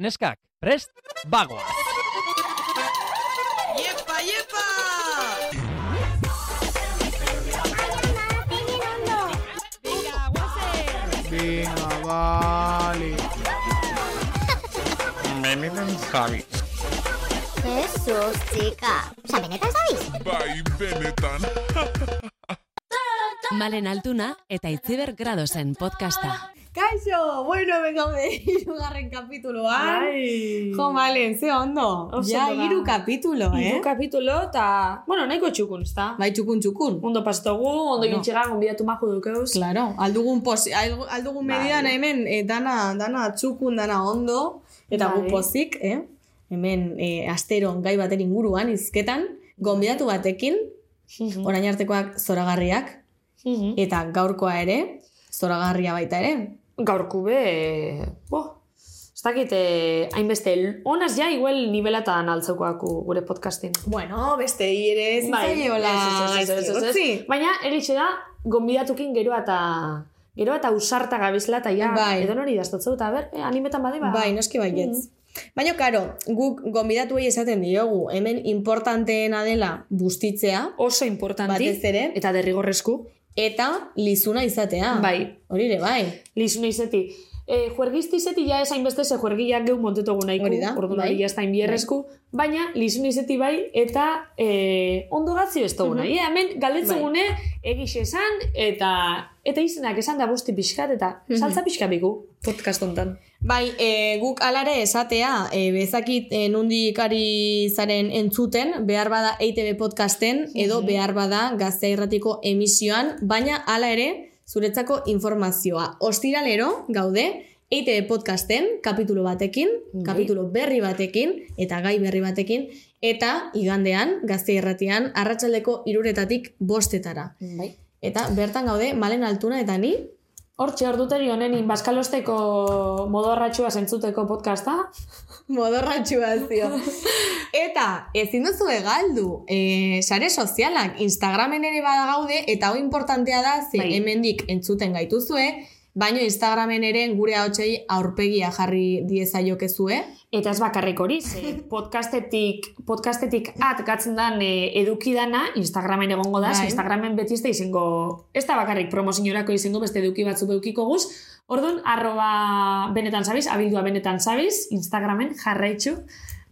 Neskak, prest, bagoa! Iepa, iepa! Venga, vale. Benetan Javi. Jesus, chica. Osa, benetan zabiz? Bai, benetan. Malen Altuna eta Itziber Gradosen podcasta. Kaixo, bueno, venga, irugarren kapituloan. Bai. Jo, malen, ze ondo. Oso ja, iru kapitulo, eh? Hiru kapitulo eta, bueno, nahiko txukun, ezta? Bai, txukun, txukun. Ondo pastogu, ondo Bueno. gintxiga, gonbidatu maju dukeuz. Claro, aldugun, posi, aldu- aldugun Bai. medidan hemen eh, dana, dana txukun, dana ondo, eta gu Bai. pozik, eh? Hemen eh, asteron gai baten inguruan, izketan, gonbidatu batekin, orain artekoak zoragarriak, Mhm. eta gaurkoa ere, zoragarria baita ere. Gaurku be, bo, ez dakit, eh, hainbeste, honaz ja, igual nivelatan altzeukoaku gure podcastin. Bueno, beste ere zitzaiola ez, ez. gaizki Baina, egixe da, gonbidatukin gero eta gero eta usarta gabizela, eta ja, Bai. edo nori daztotzeu, eta ber, eh, animetan bade, ba. Bai, noski baietz. Baina, karo, guk gonbidatuei esaten diogu, hemen importanteena dela bustitzea, Oso importanti. batez ere, Eta derrigorrezku. Eta lizuna izatea. Bai. Hori ere, bai. Lizuna izeti. E, juergizti izeti ja esain beste ze juergiak geu montetugu nahiko. Hori da, Orduan bai. hori jazta inbierrezku. Baina, lizuna izeti bai, eta e, ondo gatzi ez dugu nahi. Hemen galdetzegune egiz esan, eta eta izenak esan da busti pixkat, eta saltza pixka bigu podcast ontan. Bai, e, guk alare esatea, e, bezakit e, nundik ari zaren entzuten, behar bada EITB podcasten, edo behar bada gaztea irratiko emisioan, baina hala ere, zuretzako informazioa. Ostiralero, gaude, EITB podcasten, kapitulo batekin, Bai. kapitulo berri batekin, eta gai berri batekin, eta igandean, gaztea irratian, arratsaldeko iruretatik bostetara. Bai. Eta bertan gaude, malen altuna eta ni, Hortxe, orduteri honenin, baskalosteko modorratxua zentzuteko podcasta. Modorratxua zio. eta ezin duzu galdu e, sare sozialak Instagramen ere badagaude eta hau importantea da ze Bai. hemendik entzuten gaituzue, baino Instagramen ere gure ahotsei aurpegia jarri diezaiokezue. Eta ez bakarrik hori, ze podcastetik, podcastetik at gatzen dan e, edukidana Instagramen egongo da, Bai. Instagramen beti ez da izango, ez da bakarrik promozioarako izango beste eduki batzuk edukiko guz, Orduan, arroba benetan zabiz, abildua benetan zabiz, Instagramen jarraitzu,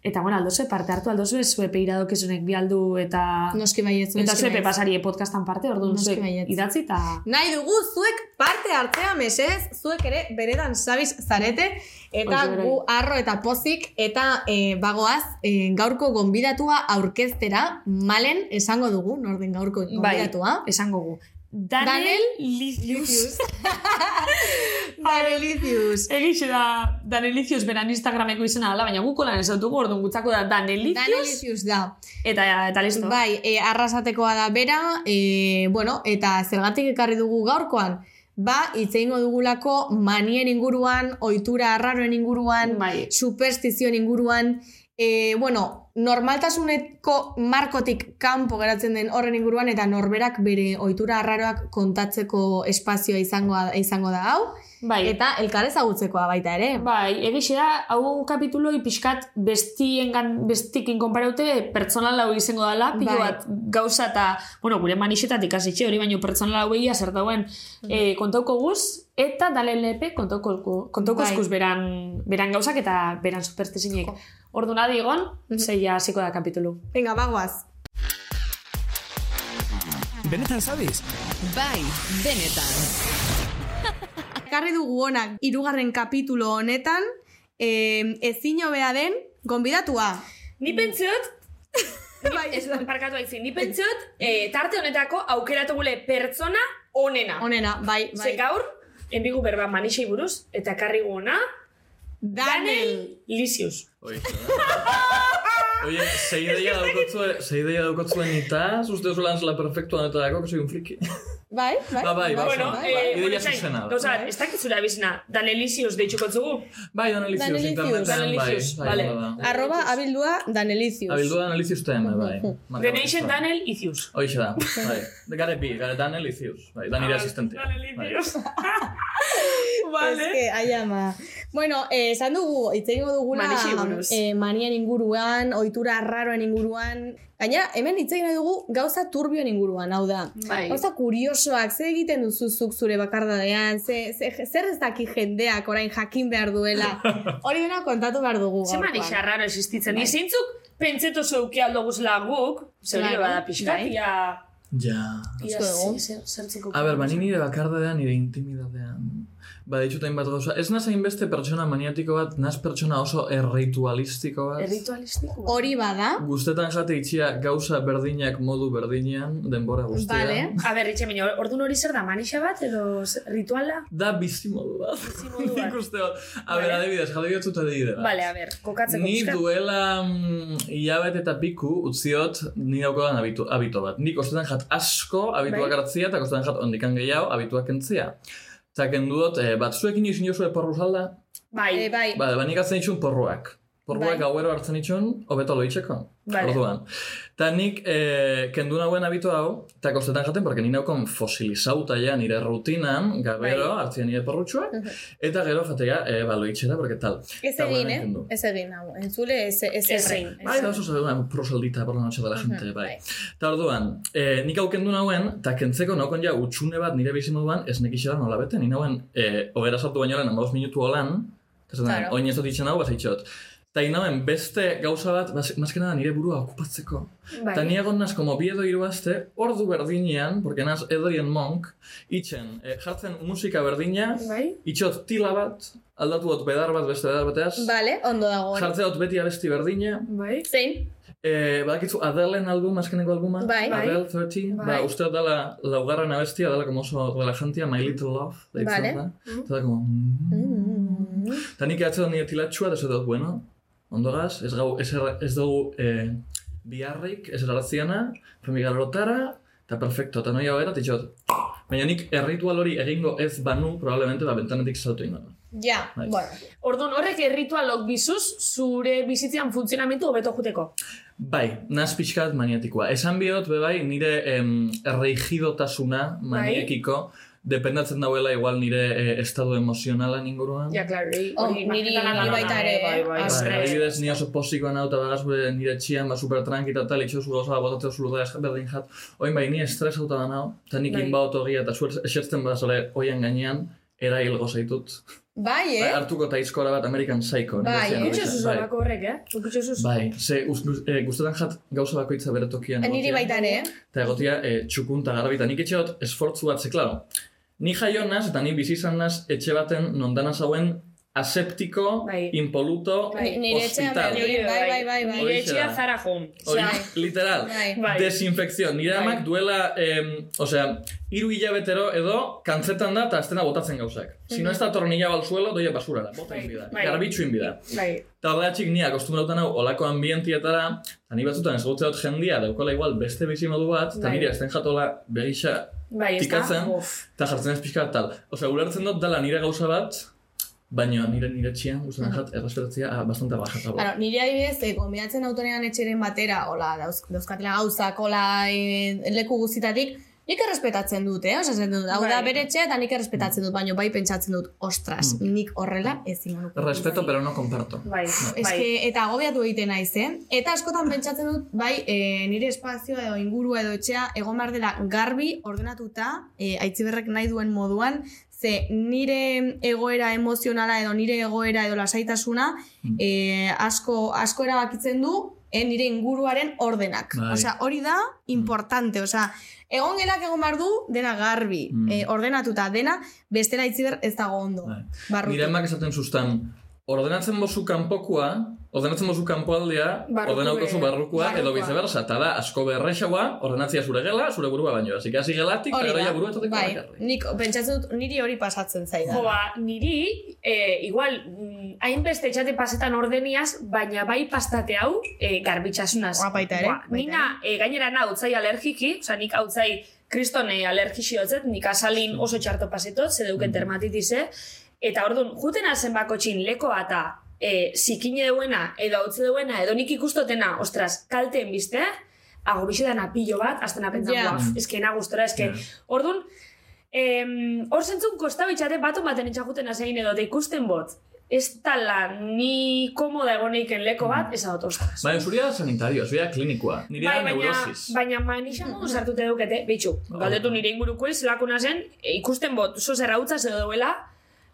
eta bueno, aldozue parte hartu, aldozue zue peiradokizunek bi aldu eta... Noski baietz. Eta noski zue baietz. pepasarie podcastan parte, orduan zuek baietz. idatzi eta... Nahi dugu zuek parte hartzea mesez, zuek ere beredan sabiz zarete, eta Horixe, gu arro eta pozik, eta e, bagoaz, e, gaurko gonbidatua aurkeztera, malen esango dugu, norden gaurko gonbidatua. Bai, esango gu. Daniel, Daniel Licius. Danelicius. Egixe da Danelicius beran Instagrameko izena dela, baina guko lan esatuko, orduan gutzako da Danelicius, Danelicius da. eta, eta listo. Bai, e, arrasatekoa da bera, e, bueno, eta zergatik ekarri dugu gaurkoan, ba, hitz egingo dugulako manien inguruan, ohitura arraroen inguruan, Bai. superstizioen inguruan, e, bueno, normaltasuneko markotik kanpo geratzen den horren inguruan, eta norberak bere ohitura arraroak kontatzeko espazioa izango, izango da hau, Bai. eta elkar ezagutzekoa baita ere. Bai, egixe da, hau kapituloi pixkat bestiengan, bestikin konparaute pertsonal hau izango dela, pilo Bai. bat gauza eta, bueno, gure manixetatik hasitxe hori, baino pertsonal hau egia zer dauen eh, kontauko guz, eta dalen lepe kontauko, kontauko Bai. eskuz beran, beran gauzak eta beran superstizinek. Ordu nadi egon, zeia hasiko da kapitulu. Venga, bagoaz. Benetan zabiz? Bai, benetan. Ekarri dugu honak irugarren kapitulo honetan, eh, ezin hobea den gonbidatua. Ni pentsiot, Bai, ez parkatu aitzin, ni pentsiot, eh, tarte honetako aukeratu gule pertsona onena. Onena, bai, Ze bai. gaur, enbigu berba manixei buruz, eta karri guona, Daniel. Licius. Oye, Oye, sei ideia daukotzue, sei ideia daukotzuen itaz, uste oso lan zela perfektu honetarako, que soy un friki. Bai, bai. Ba, bai, bai. Bueno, bai, eh, ideia zuzena gauza, ez dakit zure abizena, Danelicius deitxuko zugu. Bai, Danelicius, Danelicius. interneten, bai, bai, vale. bai, bai. Arroba abildua Danelicius. Abildua Danelicius TM, bai. Marka Deneixen bat, bai. Danel Icius. Hoixe da, bai. De gare bi, gare Danelicius, bai, da nire asistente. Bai. Danelicius. Es vale. que, ai Bueno, eh, esan dugu, hitz egingo dugula eh, manien inguruan, ohitura arraroen inguruan. Gainera, hemen hitz egin dugu gauza turbioen inguruan, hau da. Bai. Gauza kuriosoak, ze egiten duzu zuk zure bakardadean, ze, ze, zer ez daki jendeak orain jakin behar duela. Hori dena kontatu behar dugu Ze gaurkoan. manixa raro existitzen. Ni zeintzuk pentseto zeuki aldo guzela guk, zer Claro, bada pixkat, bai. ia... Ja. ia dugu. zertzeko A ber, bani nire bakardadean, nire intimidadean. Ba, ditut hainbat gauza. Ez naz hainbeste pertsona maniatiko bat, naz pertsona oso erritualistiko bat. Erritualistiko. Hori bada, Guztetan jate itxia gauza berdinak modu berdinean, denbora guztian. Vale. A ber, itxe baina, ordun hori zer da, manixa bat edo rituala? Da bizi modu bat. modu bat. Nik uste dut. A ber, Vale. adibidez, jade bihotzut adibide bat. Bale, a ber, kokatzeko Ni pixkat. duela mm, hilabete eta piku utziot ni daukodan abitu, abito bat. Nik ostetan jat asko abituak Bai. hartzia eta ostetan jat ondikan gehiago abituak entzia. Eta kendu dut, eh, bat zuekin izin jozue porru salda? Bai, eh, bai, Ba, ba nik atzen porruak. Porruak Bai. gauero hartzen itxun, hobeto loitzeko. Vale. Orduan. Ta nik eh, kendu nauen abitu hau, eta kostetan jaten, porque ni naukon fosilizauta ja nire rutinan, gabero, Bai. hartzia nire porrutxuak, eta gero jatea, eh, ba, loitzera, porque tal. ez egin, eh? Ez egin, hau. Entzule, ez, egin. Bai, da oso zabe una prosaldita por la noche de la gente, bai. Eta orduan, eh, nik hau kendu nauen, eta kentzeko naukon ja utxune bat nire bizi moduan, ez isela nola bete, ni nauen, eh, ogera sartu baino lehen, amabost minutu holan, eta Claro. oin ez dut itxen hau, bazaitxot. Eta inauen beste gauza bat, mazkena da nire burua okupatzeko. bai. Eta ni egon naz, como bi edo hiru aste, ordu berdinean, porque naz Adrian Monk, itxen, eh, jartzen musika berdina, Bai? itxot tila bat, aldatu dut bedar bat beste bedar bateaz, Bale, ondo dago. hori. jartzea dut beti abesti berdina, Bai? Zein? Eh, badakitzu Adelen album, azkeneko albuma? Bai. Adele 30. Bai. Ba, uste dut dela laugarren abestia, dela como oso relajantia, My Little Love, deitzen Vale. da. Eta da como... mm. Eta nik ehatzen dut nire tilatxua, da dut, bueno, ondo gaz, ez, gau, ez, erra- ez dugu eh, biharrik, ez erratziana, familia lotara, eta perfecto, eta noia hogera, titxot. Baina nik erritual hori egingo ez banu, probablemente, ba, bentanetik salto ingo. Ja, Bai. bueno. Orduan horrek erritualok bizuz, zure bizitzean funtzionamentu hobeto juteko. Bai, naz pixkat maniatikoa. Esan bihot, bebai, nire em, erreigidotasuna maniekiko, dependatzen dauela igual nire eh, estado emozionalan inguruan. Ja, hori Oh, niri- niri baita ere, bai, bai, eh? Bai, estres. adibidez, ni oso posikoa nau, eta bagaz gure nire txian, ba, super tranqui eta tal, itxosu gauza, botatzea zulu da, berdin jat. Oin bai, ni estresauta da nau, eta nik Bai. inbaut hogia, eta zuer esertzen badazole, oian gainean, erail gozaitut. Bai, Bai, eh? hartuko eta izkora bat American Psycho. Bai, eh? Zen, bai. horako horrek, eh? Ukutxo zuz. Bai, ze gust, gust, eh, gustetan jat gauza bakoitza bere tokian. Niri egotia. baita ere, eh? Eta egotia e, txukun eta garbi, eta nik etxe dut esfortzu bat, ze, klaro, ni jaio naz, eta ni bizi izan naz, etxe baten nondana zauen aseptiko, Bai. impoluto, Bai, nire hospital. berdin. bai, bai, bai, bai. Nire etxea da. zara joan. Hori, Bai. literal. Bai. Bai. Desinfekzio. Nire Bai. amak duela, em, osea, hiru hilabetero edo kantzetan da eta aztena botatzen gauzak. Si no ez da tornilla bal suelo, doia basurara. Bota Bai, inbida. bai. Garbitxu inbida. Bai. Eta horregatxik ni akostumbrautan hau olako ambientietara, eta ni batzutan ez dut jendia daukala igual beste bizi modu bat, eta Bai. nire ez den jatola begisa Bai, da? tikatzen, eta jartzen ez pixka tal. Osea, ulertzen dut dela nire gauza bat, baina nire nire txian, gustatzen jat, errespetatzea ah, bastante bajata. Claro, nire adibidez, eh, gonbidatzen autonean etxeren batera, hola, dauz, dauzkatela gauzak, hola, eh, leku guztitatik, nik errespetatzen dut, eh? Osa, esaten dut, hau da Bai. bere etxea eta nik errespetatzen dut, baina bai pentsatzen dut, ostras, nik horrela ezin nuke. Respeto, pero no comparto. Bai, Ez bai. que, eta agobiatu egiten naiz, eh? Eta askotan pentsatzen dut, bai, e, nire espazioa edo ingurua edo etxea egon behar dela garbi, ordenatuta, e, aitziberrek nahi duen moduan, ze nire egoera emozionala edo nire egoera edo lasaitasuna e, asko, asko erabakitzen du e, nire inguruaren ordenak. Bai. Osea, hori da importante, osea, egon gelak egon behar du dena garbi, Mm. e, ordenatuta dena, bestela aitziber ez dago ondo. Bai. Nire emak esaten zuztan, ordenatzen bozu kanpokoa, ordenatzen bozu kanpoaldea, ordenauko zu be- barrukoa, edo barrukoa. viceversa, eta da, asko berrexagoa, ordenatzia zure gela, zure burua baino. Así que hasi gelatik, eta gero ja burua etoteko bai, nik pentsatzen dut, niri hori pasatzen zaidan. Jo, ba, niri, eh, igual, mm, hainbeste etxate pasetan ordeniaz, baina bai pastate hau, eh, garbitxasunaz. Ba, baita ere, Ba, nina, eh, gainera na, utzai alergiki, oza, nik hautzai kristone alergixi hotzet, nik asalin oso txarto pasetot, ze deuken dermatitise, eta orduan, juten azen bako txin leko eta e, zikine duena, edo hautze duena, edo nik ikustotena, ostras, kalteen bizte, hago bizidan pilo bat, azten apentzan, Ja. yeah. eske na gustora, eske, Ja. orduan, em, hor zentzun kosta bitxate batu baten etxakuten azein edo, eta ikusten bot, ez tala ni komoda egoneiken leko bat, ez adot, ostras. Baina, zuria da sanitario, zuria klinikoa. Nire Bai, baina, neurosis. baina manixa modu sartute dukete, bitxu, galdetu nire inguruko zelakuna zen, e, ikusten bot, oso zerra utza edo duela,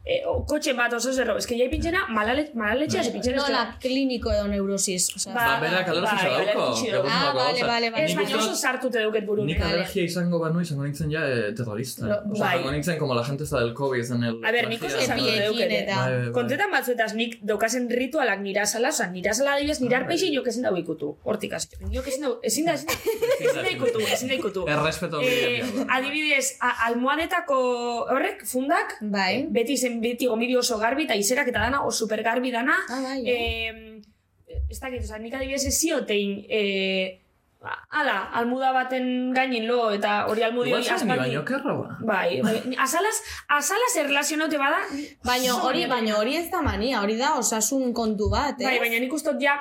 e, o, kotxe bat oso zerro, eske jai pintzena, malale, malaletxea ez pintzena. Nola, kliniko edo neurosis. O sea, Ba, berak alergisa bai, dauko. Ah, vale, vale, vale. Ez, Nik baina oso sartute duket buru. Nik alergia izango banu izango nintzen ja eh, terrorista. Lo- Osa, bai. izango nintzen como la gente está del COVID en el... A ber, nik oso Bai, bai, bai. Kontetan batzuetaz nik daukazen ritualak nirasala, oza, nirasala adibidez, nirar peixi nio ezin dau ikutu. Hortik hasi. Nio ezin dau, ezin da, ezin da, ikutu, ezin da ikutu. Errespeto Eh, adibidez, almohadetako horrek, fundak, Bai. beti zen beti gomidi oso garbi, eta izerak eta dana, oso super garbi dana. Ah, bai. Eh, ez dakit, oza, nik adibidez ez ziotein, eh, ala, almuda baten gainin lo, eta hori almudi Igual hori aspaldi. kerroa. Bai, bai, azalaz, azalaz erlazionaute bada. Baina hori, baina hori ez da mania, hori da osasun kontu bat, eh? Bai, baina nik ustot ja,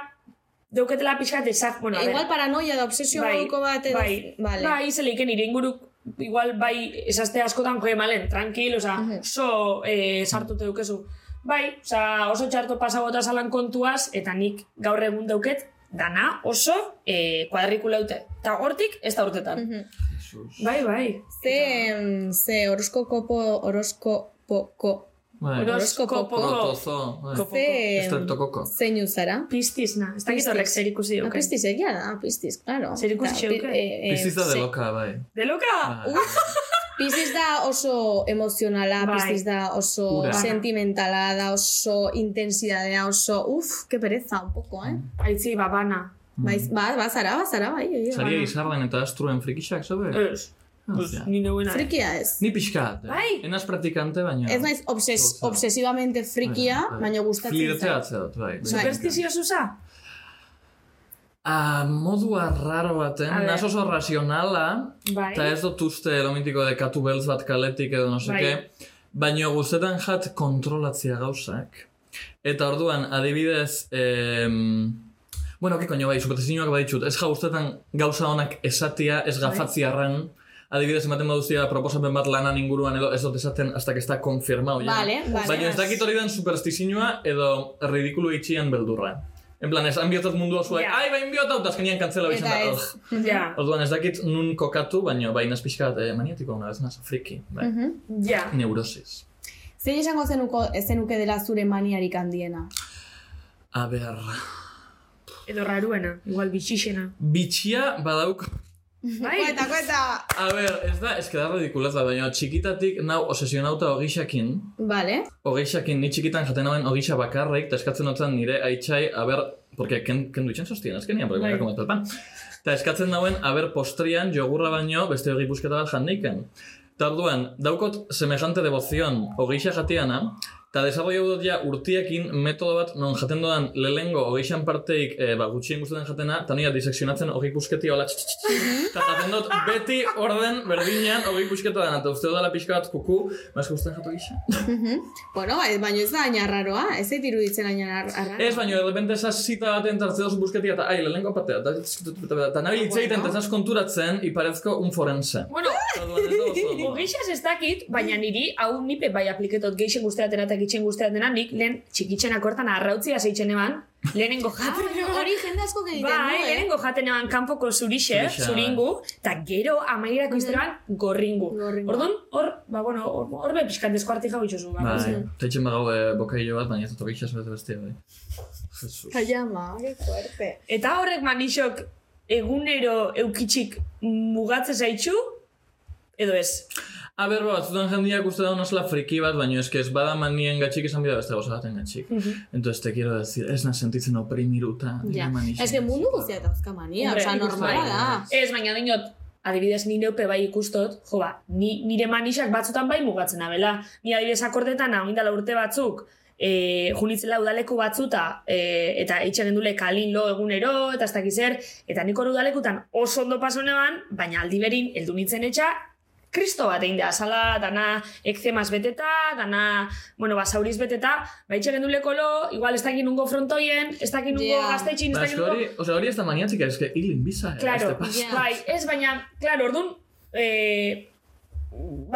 deuketela pixkat ezak, bueno, Igual paranoia da obsesio bai, bat edo... bai, vale. bai, zeleiken nire inguru, igual bai, esazte askotan joe malen, tranquil, oza, oso eh, sartute dukezu. Bai, oza, oso txarto pasabota salan kontuaz, eta nik gaur egun dauket, dana oso eh, kuadrikulaute. Eta hortik, ez da urtetan. Bai, bai. Ze, ze horoskopo, horoskopoko, Bai. Horoskopo. Protozo. bai. Kopo. ze, Estreptokoko. zeinu zara? Pistiz, na. Ez dakit horrek zer ikusi Ah, duken. Pistiz egia da, pistiz, claro. Zer ikusi zeuke? eh, eh, Piztiz da de ze- loka, bai. De loka! Bai. Pistiz da oso emozionala, Bai. pistiz da oso Ura. sentimentala, da oso intensidadea, oso, uf, que pereza un poco, eh? Aitzi, babana. Baiz, ba, bazara, bazara, bai, egia. Zaria izarren eta astruen frikixak, zabe? Ez. Hostia. Ni neuena. Frikia ez. Ni pixkat. eh. Bai. Enaz praktikante, baina... Ez naiz obses, obsesivamente frikia, Bai, bai. baina gustatzen Flirteatzea dut, bai. Superstizio zuza? Ah, modua raro baten, A nas oso razionala, Bai. eta ez dut uste de katu beltz bat kaletik edo no Bai. baina guztetan jat kontrolatzea gauzak. Eta orduan, adibidez, em, bueno, ke koño bai, superstizioak baditxut, ez ja guztetan gauza honak esatia, ez Bai. Adibidez ematen baduzia proposapen bat lanan inguruan edo ez dut esaten hasta que está confirmado ya. Vale, vale. Baina ez dakit hori den superstizioa edo ridikulu itxian beldurra. En plan, esan biotat mundu osoa, Ja. ai, bain biota, eta azkenian kantzela bizan da. ez. Ja. Orduan ez dakit nun kokatu, baina bai naz pixka eh, maniatiko una vez friki. Bai. Mhm. Ja. Neurosis. Zein esango zenuko, zenuke dela zure maniarik handiena? A ber, Edo raruena, igual bitxixena. bitxia badauk... Bai. Kueta, kueta! A ber, ez da, ez da ridikulaz baina txikitatik nau osesionauta ogixakin, Vale. ogixakin ni txikitan jaten nauen ogixa bakarrik, eta eskatzen notzen nire aitxai, a ber, porque ken, ken duitzen sostien, azkenian, porque Bai. bai. como el pan. Eta eskatzen nauen, a ber, postrian, jogurra baino, beste hori busketa bat jandeiken. Eta orduan, daukot semejante devozion ogixa jatiana, eta desarrollau dut ja urtiekin metodo bat non jaten dodan lehengo ogixan parteik e, ba, gutxien guztetan jatena, eta noia disekzionatzen hori busketi hola eta jaten dut beti orden berdinean hori busketa dana, eta uste dudala pixka bat kuku, mas guztetan jatu gisa. Bueno, bai, baina ez da aina raroa, ez zait iruditzen aina raroa. Ez, baina, de repente esas zita baten tartze dozu busketia, eta ai, lehenko partea, eta eta nabil itzeiten, eta esas konturatzen, iparezko un forense. Bueno, Orduan ez dakit, baina niri, hau nipe bai apliketot geixen guzteatena eta gitxen guzteatena, nik lehen txikitzen akortan arrautzia zeitzen eban, lehenengo jaten Ah, hori jende asko egiten Bai, eh? lehenengo jaten eban kanpoko zurixe, zuringu, eta gero amairako izteran gorringu. Gorringu. Orduan, hor, ba, bueno, hor, hor be pixkat deskuarti jau itxosu. Ba, Bai, teitzen bagau e, bokailo bat, baina ez dut ogixas bete bestia, bai. Jesus. Kaiama, que fuerte. Eta horrek manixok egunero eukitxik mugatze zaitxu, edo ez? A ber, ba, batzutan jendiak uste da onosla friki bat, baina eske ez bada manien gatxik esan bida beste gauza baten gatxik. Entonces te quiero decir, ez na sentitzen oprimiruta. Ja. Ez que mundu guztia dauzka mania, Hombre, osea, ikusten normala da. Ez, baina dinot, adibidez ni neupe bai ikustot, jo ba, ni, nire manixak batzutan bai mugatzen abela. Ni adibidez akordetan hau urte batzuk, e, junitzela udaleku batzuta, e, eta eitxe gendule kalin lo egunero, eta ez dakiz zer, eta nik hor udalekutan oso ondo paso neban, baina aldi berin, heldu nintzen etxa, kristo bat egin da, azala, dana ekzemaz beteta, dana, bueno, basauriz beteta, baitxe genduleko lo, igual ez dakit nungo frontoien, ez dakit nungo Ja. gaztetxin, ez Ba, eske nungo... hori, osea, hori ez da maniatzika, eske hilin biza. eh, Claro, este pasa. Ja. bai, ez baina, claro, orduan, eh,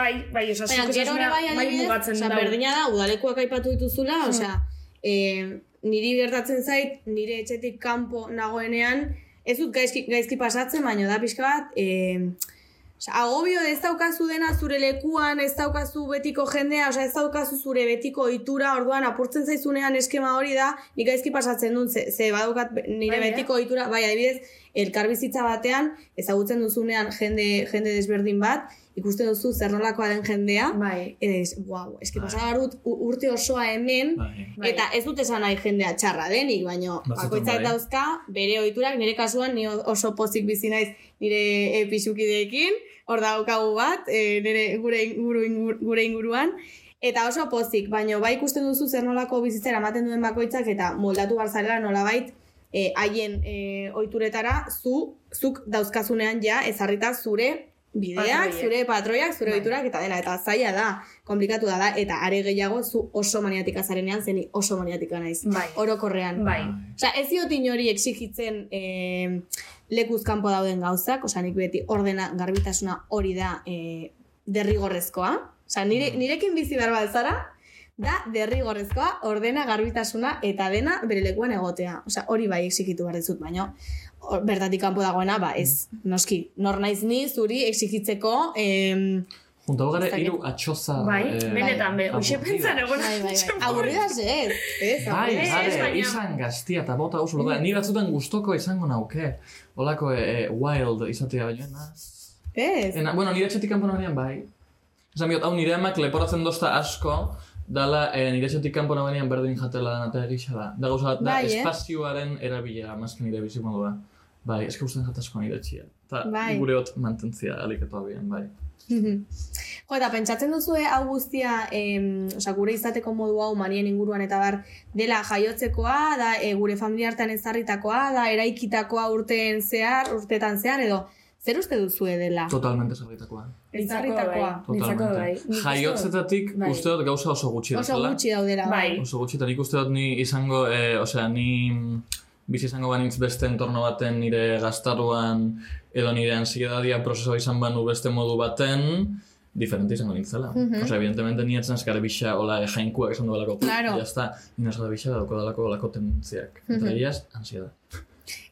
bai, bai, oza, Baina, gero bai bai adibidez, mugatzen dau. berdina da, udalekuak aipatu dituzula, osea, e, niri gertatzen zait, nire etxetik kanpo nagoenean, ez dut gaizki, gaizki pasatzen, baina da pixka bat, e, Osa, agobio ez daukazu dena zure lekuan, ez daukazu betiko jendea, osa, ez daukazu zure betiko ohitura, orduan apurtzen zaizunean eskema hori da, nik gaizki pasatzen dut, ze, ze badaukat nire Bai, eh? betiko ohitura, bai, adibidez, elkarbizitza batean, ezagutzen duzunean jende, jende desberdin bat, ikusten duzu zer nolakoa den jendea, Bai. ez, wow, eski Bai. pasa dut u- urte osoa hemen, Bai. Bai. Eta ez dut esan nahi jendea txarra denik, baino Batzuetan bakoitzak bai. dauzka bere ohiturak nire kasuan ni oso pozik bizi naiz nire e, pixukideekin, hor daukagu bat, e, nire gure, inguru, ingur- gure inguruan, eta oso pozik, baino bai ikusten duzu zer nolako bizitzera ematen duen bakoitzak eta moldatu barzalera nolabait e, haien e, ohituretara zu, zuk dauzkazunean ja ezarrita zure bideak, Patroiek. zure patroiak, zure Bai. ohiturak eta dena, eta zaila da, komplikatu da da, eta are gehiago zu oso maniatika zarenean, zeni oso maniatika naiz. Bai. Orokorrean. Bai. Osea, ez diot inori exigitzen eh, lekuz kanpo dauden gauzak, osea, nik beti ordena, garbitasuna hori da eh, derrigorrezkoa. Osea, nire, nirekin bizi behar zara, da derrigorrezkoa, ordena, garbitasuna eta dena bere lekuan egotea. Osea, hori bai exigitu behar dizut, baina hor- bertatik kanpo dagoena, ba, ez, noski, nor naiz ni zuri exigitzeko, em, Junta dakit. hiru atxoza... Bai, eh, benetan be, hoxe pentsan egon. bai, bai, bai. aburridas ez, ez, Bai, jare, baina- izan gaztia eta bota oso loda. Ni batzutan gustoko izango nauke. Olako e, wild izatea baina. na. ez. Ena, bueno, nire etxetik kanpo bai. Esan biot, hau nire emak leporatzen dozta asko, dala e, nire etxetik kanpo nagoenean berdin jatela dena eta egisa da. Da gauza da Bai, eh? espazioaren erabilera, mazken nire bizik modua. Bai, eske usten jat asko nire etxia. Eta Bai. gure hot mantentzia aliketu abian, bai. Jo, eta pentsatzen duzue hau guztia, em, osea, gure izateko modu hau manien inguruan eta bar, dela jaiotzekoa, da e, gure familia hartan ezarritakoa, da eraikitakoa urteen zehar, urtetan zehar, edo zer uste duzue dela? Totalmente sarritakoa. Ezarritakoa. Nitzako bai. Dut- Jaiotzetatik bai. uste dut gauza oso gutxi Oso dauzela. gutxi daudela. Bai. Oso gutxi, eta nik uste dut ni izango, e, osea, ni mm, bizi izango banitz beste entorno baten nire gaztaruan edo nire ansiedadia prozesoa izan banu beste modu baten, diferente izango nintzela. Mhm. Osea, evidentemente ni etzen azkare bixa, hola, e, jainkuak esan duelako. Claro. Ya está, nina zara bixa dauko dalako olako tendentziak. Eta Mhm. ellas, ansiedad.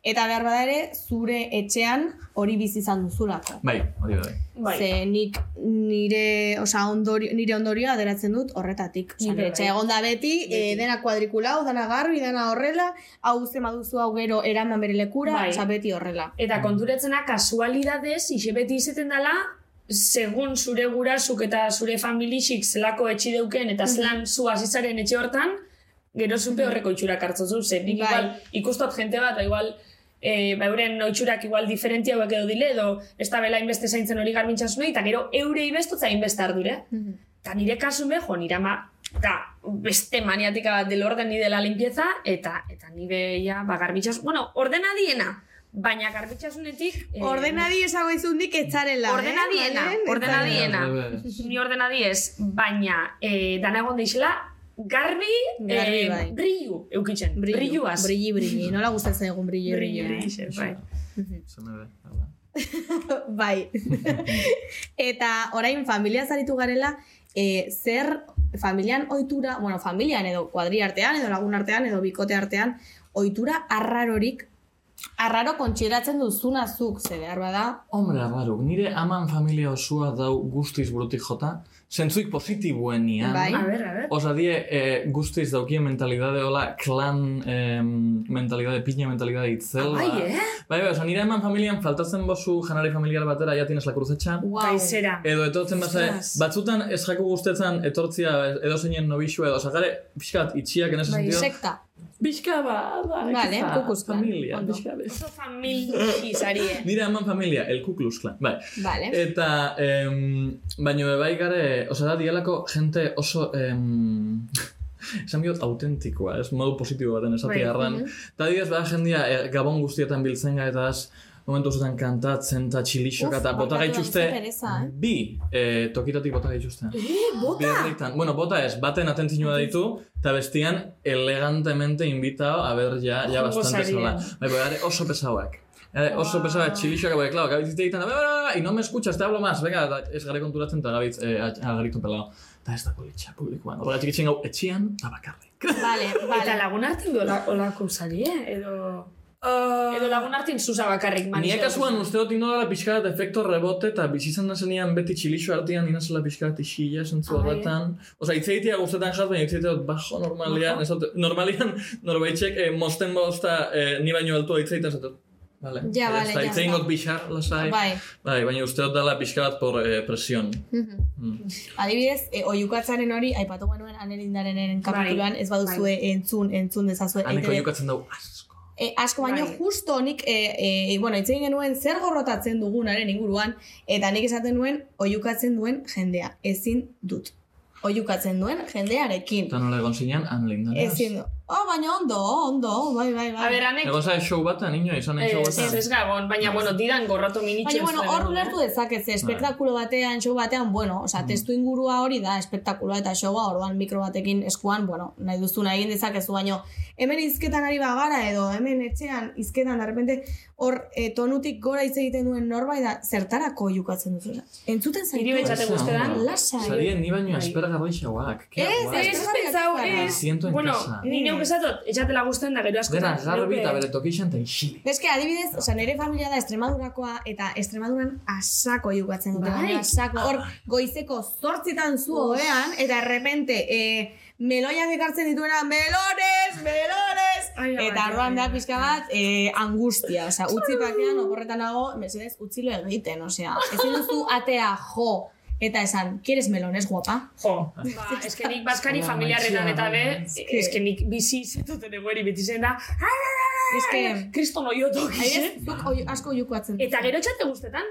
Eta behar bada ere, zure etxean hori bizi izan duzulako. Bai, hori bai. Bai. Ze nik nire, osea, ondorio, nire ondorioa aderatzen dut horretatik. Nire nire bai. egon da beti, e, dena kuadrikulau, dena garbi, dena horrela, hau zema duzu hau gero eraman bere lekura, Bai. osea, beti horrela. Eta konturetzena kasualidadez, ise beti izaten dela, segun zure gurasuk eta zure familixik zelako etxi deuken eta zelan zu azizaren etxe hortan, gero zupe horreko itxurak hartzen zu. Zer, nik Bai. igual ikustot jente bat, ba, igual, e, ba, euren oitxurak igual diferenti hauek edo dile, edo ez da bela inbeste zaintzen hori garbintxasunei, eta gero eure ibestotza inbeste ardure. Eta nire kasun be, jo, nire ama, da, beste maniatika bat del orden ni dela limpieza, eta eta nire ja, ba, garbitxas, bueno, ordena diena, baina garbitxasunetik... eh, Ordena di esago izundik etzarela, Ordena eh? diena, ordena diena. Rebes. Ni ordena diez, baina eh, dana egon deixela, garbi, Garbi, eh, bai. brillu, eukitzen, Brillu, brilluaz. Brilli, brilli. Nola gustatzen egun brilli, Brilli, brilli. bai. Zene be, hala. bai. Eta orain familia zaritu garela, e, zer familian ohitura, bueno, familian edo kuadri artean, edo lagun artean, edo bikote artean, ohitura arrarorik, arraro kontsideratzen duzuna zuk, ze behar bada, Hombre, arraro, nire aman familia osua dau guztiz burutik jota, zentzuik positibuenian. Bai. A ber, a ber. Osa die, eh, guztiz daukien mentalidade hola, klan eh, mentalidade, piña mentalidade itzela. Bai, eh? Bai, bai, osa nire eman familian faltatzen bozu janari familiar batera, ja tienes la cruzetxa. wow. Kaizera. Edo etortzen base, Ostras. batzutan ez jaku guztetzen etortzia edo zeinen nobixu edo, osa gare, pixkat, itxiak en ese Bai, sentido. sekta. Pixka ba, da, Vale, ekeza, Ku Klux Klan, familia, ondo. pixka bez. Oso famili zarie. Nire eman familia, el Ku Klux Klan, bai. Vale. Eta, em, baino bai gare, oza da, dialako jente oso, em, esan bihot autentikoa, ez modu positibo baten esati Bai, harran. Eta adibidez, bada jendia e, gabon guztietan biltzen ga eta az, momentu zutan kantatzen eta txilixoka Uf, eta bota gaituzte, eh? bi e, tokitatik bota gaituzte. Eh, bota! Birritan. Bueno, bota ez, baten atentzinua ditu, eta bestian elegantemente invitao a ver ya, ya Jongo bastante sola. Bai, bai, oso pesauak. Eh, oso pesauak, txilixoak, bai, claro, gabitz egiten da, bai, bai, bai, y no me escuchas, te hablo más, venga, eta ez gare konturatzen, eta gabitz, eh, agaritu pelao. Eta ez da politxa publikoan. Horrela txikitzen gau, etxian, eta bakarrik. Vale, Eta vale. lagun hartin du ola- olako sarie, edo... Uh, Edo lagun hartin zuza bakarrik manixo. Nia kasuan uste dut ino dela pixka bat efekto rebote eta bizizan da zenian beti txilixo artean ina zela pixka bat isila zentzu bai. horretan. Osa, itzeitia guztetan jaz, baina itzeitia dut bajo normalian. Ez dut, normalian norbaitxek eh, mosten bozta eh, ni baino altua itzeiten zatu. Vale. Ja, vale, Eta ja itzein got bixar, lasai. Bai. Bai, baina uste dut dela pixka bat por eh, presion. Mm. Adibidez, e, oiukatzaren hori, aipatu genuen anelindarenen kapituloan, ez baduzue entzun, entzun dezazue. Haneko EITB. jokatzen dugu asko. E, asko baino Bai. justo nik, e, e, bueno, itzen genuen zer gorrotatzen dugunaren inguruan, eta nik esaten nuen oiukatzen duen jendea. Ezin dut. Oiukatzen duen jendearekin. Eta nola egon zinean, han lindan. Ezin dut. Oh, baina ondo, ondo, bai, bai, bai. A ber, anek... Egon zara show batan, niño, izan show Ez, batan. ez gabon, baina, bueno, didan gorratu minitxo. Baina, bueno, hor ulertu Bai. espektakulo batean, show batean, bueno, osea, Mm. testu ingurua hori da, espektakuloa eta showa, orduan mikro batekin eskuan, bueno, nahi duzuna egin dezakezu, baino, hemen izketan ari bagara edo, hemen etxean izketan, de repente, hor e, tonutik gora hitz egiten duen norbait da, zertarako jukatzen duzu. Entzuten zaitu. Niri betxate guztetan. Lasai. Sarien ni baino Bai. aspergarri xauak. Ez, Ez, ez, ez. ez. En Bueno, casa. ni neuk esatot, etxatela guztien da gero asko. Dena garbi eta bere tokixan eta isili. Eske, adibidez, osea, nire familia da Extremadurakoa eta Extremaduran asako jugatzen dute. Bai. Asako, hor, goizeko zortzitan zu hogean, eta errepente, e, meloiak ekartzen dituena, melones, melones! Ai, ai, eta ai, orduan da ai, pixka bat, e, angustia, osea, utzi pakean, oporretan nago, mesedez, utzilo egiten, osea, ezin duzu atea jo, eta esan, ¿quieres melones, guapa? Jo, ba, eske nik baskari familiarretan eta be, Eske- nik bizi zetuten egoeri beti zen da, Eske, kriston oiotok, adibidez, zuk oi- asko jukatzen. Eta gero etxate guztetan.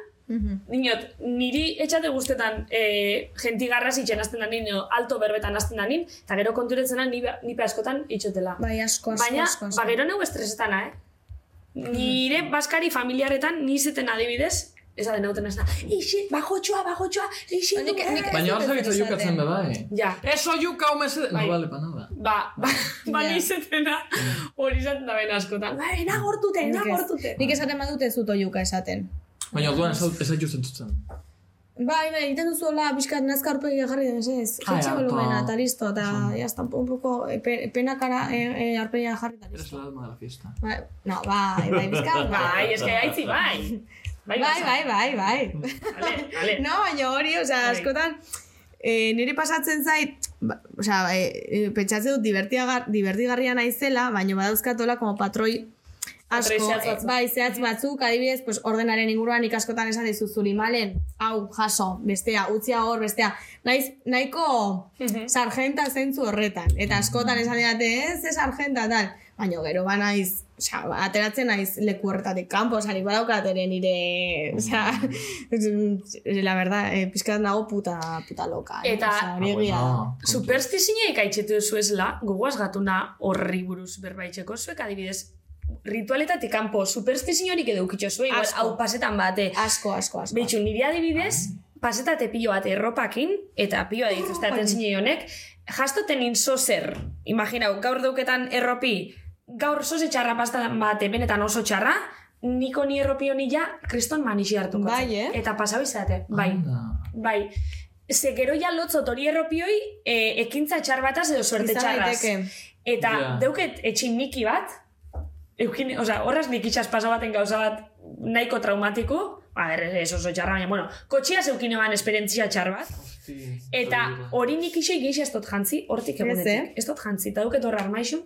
Dinot, niri etxate guztetan e, jentigarraz itxen azten da nino, alto berbetan azten da nin, eta gero konturetzen da nipe, nipe askotan itxotela. Bai, asko, asko, Baina, asko, asko. ba, gero neu estresetana, eh? Nire baskari familiaretan nizeten adibidez, da nauten ez da, ixi, bajotxoa, bajotxoa, ixi, Nik- nik- Baina hor esaten. jukatzen be bai. Ja, Eso juka hau mesede. No Bai. vale pa nada. ba, ba, ba Ja. nizetena, hori izaten da ben askotan. Ba, ena gortute, ena Nik ez. gortute. Nik esaten badut ez dut oiuka esaten. Baina orduan ez ez zaitu zentutzen. Bai, bai, egiten duzu hola, bizkat nazka aurpegia jarri den, ez? Jaitxe ja, volumena, eta listo, eta ya está, un poco, e, pe, pena cara, e, e, aurpegia jarri, eta Eres listo. la alma de la fiesta. Bai, no, bai, bai, bizkat, Bai, eske gaitzi, bai. Bai, bai, bai, bai. Vale, vale. No, baina hori, osea, Bai. askotan, e, niri pasatzen zait, ba, osea, e, e, pentsatzen dut divertigarria naizela, baina badauzkatola como patroi asko, e, batzuk. bai, zehatz batzuk, adibidez, pues, ordenaren inguruan ikaskotan esan dizu zuri malen, hau, jaso, bestea, utzia hor, bestea, naiz, nahiko sargenta zentzu horretan, eta askotan esan didate, ez, ez sargenta, tal, baina gero ba naiz, osea, ba, ateratzen naiz leku horretatik kanpo, osea, nik badaukat ere nire, osea, la verdad, eh, pizkat nago puta, puta loka. eh, Eta- osea, hori Ah, egia da. bueno. Superstizioa ikaitxetu zuezela, gogoaz gatuna horri buruz berbaitxeko zuek adibidez, ritualetatik kanpo superstiziorik edo ukitxo zuen, igual, hau pasetan bate. Asko, asko, asko. Beitxu, niri adibidez, pasetate pilo bat erropakin, eta pilo dituzte atentzine honek, jastoten inzo zer, imaginau, gaur dauketan erropi, gaur zoze txarra pastan bate, benetan oso txarra, niko ni erropi honi ja, kriston manixi hartuko. Bai, eh? Eta pasau izate, bai. Anda. Bai. Ze gero ja lotzot hori erropioi e, ekintza txar bataz edo suerte Izan txarraz. Eta Ja. deuket etxin niki bat, eukin, oza, horraz nik itxas pasa baten gauza bat nahiko traumatiko, a ber, ez oso txarra, baina, bueno, kotxia zeukin eban esperientzia txar bat, Hosti, eta hori nik isoi gehi ez dut jantzi, hortik egunetik. eh? Ez dut jantzi, eta duket horra armaixu,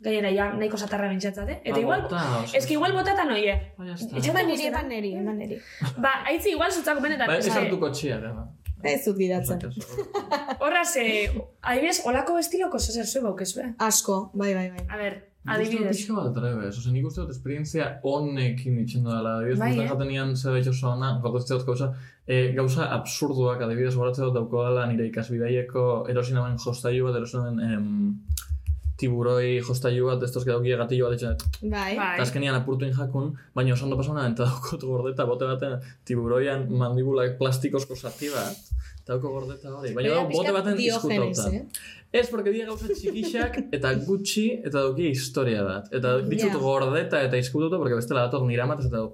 gainera ja nahiko satarra bintxatzate, eta Ah, igual, bota, que igual botatan oie. Bai, Eman niri, eman niri, eman niri. Ba, aitzi igual zutzako benetan. Bai, ez hartuko txia, da. Ez dut gidatzen. Horraz, eh, adibidez, olako estiloko zer zuen baukezue. Asko, bai, bai, bai. A ber, Adibidez. adibidez. Pixka bat trebez, oza, nik uste dut esperientzia honekin itxendo dela, adibidez, Bai, bai, eh? jaten nian zer baitxo oso ona, gauza dut gauza, e, gauza absurduak, adibidez, goratzen dut dauko dela nire ikasbidaieko erosin hauen jostailu bat, erosin hauen em, tiburoi jostailu bat, estos gedauki gatillo bat etxen, Bai. Bai. Eta azkenian apurtu jakun, baina oso ondo pasona, eta daukot gordeta, bote baten tiburoian mandibulak plastikosko zati bat, eta dauko gordeta hori. Baina dau, bote baten diogenes, izkutauta. eh? Ez, porque dira gauza txikixak eta gutxi eta dauki historia bat. Eta ditut Ja. gordeta eta izkututa, porque bestela dator nire amatez eta du.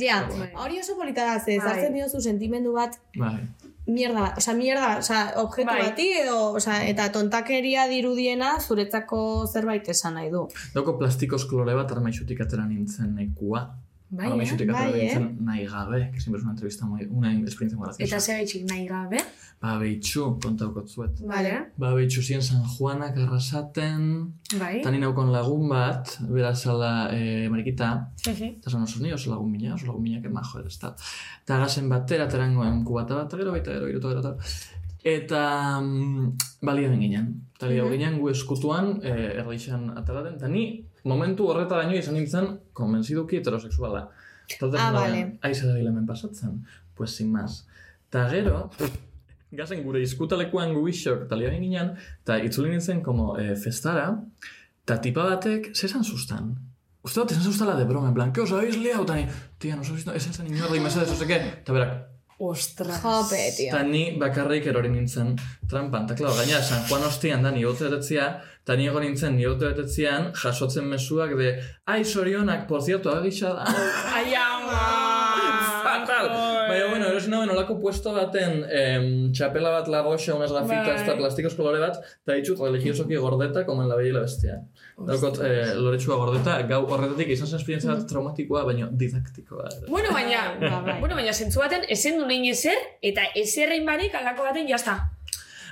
Ja, Bai. hori oso polita da, ze, Bai. zartzen diozu sentimendu bat, Bai. mierda bat, osea, mierda bat, osea, objektu Bai. bati edo, osea, eta tontakeria dirudiena zuretzako zerbait esan nahi du. Dauko plastikoz klore bat armaixutik atera nintzen nekua. Bai, eh? armaixutik atera Bai, eh? nahi gabe, que siempre es una entrevista muy, una experiencia muy graciosa. Eta ze gaitxik nahi gabe. Ba, behitxu, kontauko zuet. Vale. Ba, behitxu zien San Juanak arrasaten, Bai. eta ni naukon lagun bat, bera zala eh, marikita, Mhm. eta zan oso ni oso lagun mina, oso lagun mina, que majo ez da. Eta gazen batera, terangoen kubata bat, eta gero baita gero, gero, gero. Eta mm, balia ben ginen. Eta lia Mhm. ginen gu eskutuan, eh, erdixan ateraten, eta ni momentu horretaraino izan nintzen konbentziduki heterosexuala. Orduan Ah, vale. Aiz hemen pasatzen. Pues sin más. Eta gero, gazen gure izkutalekuan gu isok, eta lia ben ginen, eta itzuli nintzen como eh, festara, eta tipa batek, zesan sustan? Uste dut, esan sustala de broma, en plan, ¿qué os habéis liado? Eta ni, tia, nos habéis visto, esan zen inorra, y mesedez, ose qué? Eta berak, Ostras. Jope, tio. Eta ni bakarrik erori nintzen trampan. Eta, klaro, gaina, San Juan ostian da nire betetzea, eta ni egon nintzen nire betetzean jasotzen mezuak de, ai, sorionak, por cierto, agisa da. Ai, ama. Fatal! Baina, bueno, erosi nauen olako puesto baten em, txapela bat lagoxa, unas gafitas, Bai. eta plastikos kolore bat, eta ditut religiosoki gordeta, como en la bella y la bestia. Daukot, eh, loretsua gordeta, gau horretatik izan zen esperientzia bat traumatikoa, baina didaktikoa. Bueno, baina, Ba, bai. bueno, baina zentzu baten, ezen du nein ezer, eta ezerrein barik alako baten jazta.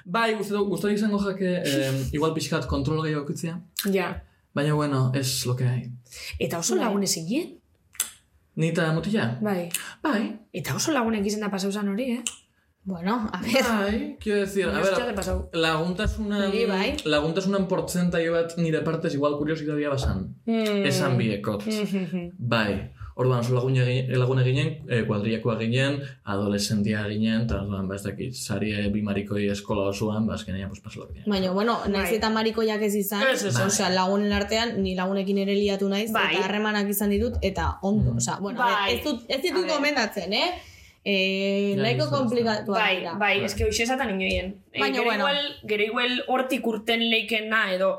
Bai, gustatu izango jake, eh, igual pixkat kontrol gehiago eukitzea. Ja. Baina, bueno, es lo que hay. Eta oso Bai. lagun ezin gien. Ni eta mutila? Bai. Bai. Eta oso lagunek izan da pasau hori, eh? Bueno, a ver, Bai, quiero decir, a ver, pasau. laguntasunan, Niri bai. laguntasunan portzentaio bat nire partez igual kuriositatea basan. Mm. Esan biekot. Mhm. Bai. Orduan, oso lagun egin, lagun eginen, eh, kuadriakoa ginen, adolescentia ginen, eta orduan, ba, ez dakit, sarie bimarikoi eskola osoan, ba, azkenean, pues, pasolak ginen. baina, bueno, naiz Bai. eta marikoiak ez izan, Ez, ez, ez. osea, lagunen artean, ni lagunekin ere liatu naiz, Bai. eta harremanak izan ditut, eta ondo, Mm. osea, bueno, Bai. ez, dut, ez ditut gomendatzen, eh? Eh, Ja, nahiko ez da, ez da. komplikatu Bai, bai, eske hoxe esatan inoien. Eh, Baina, gero bueno. igual, gero igual hortik urten leikena, edo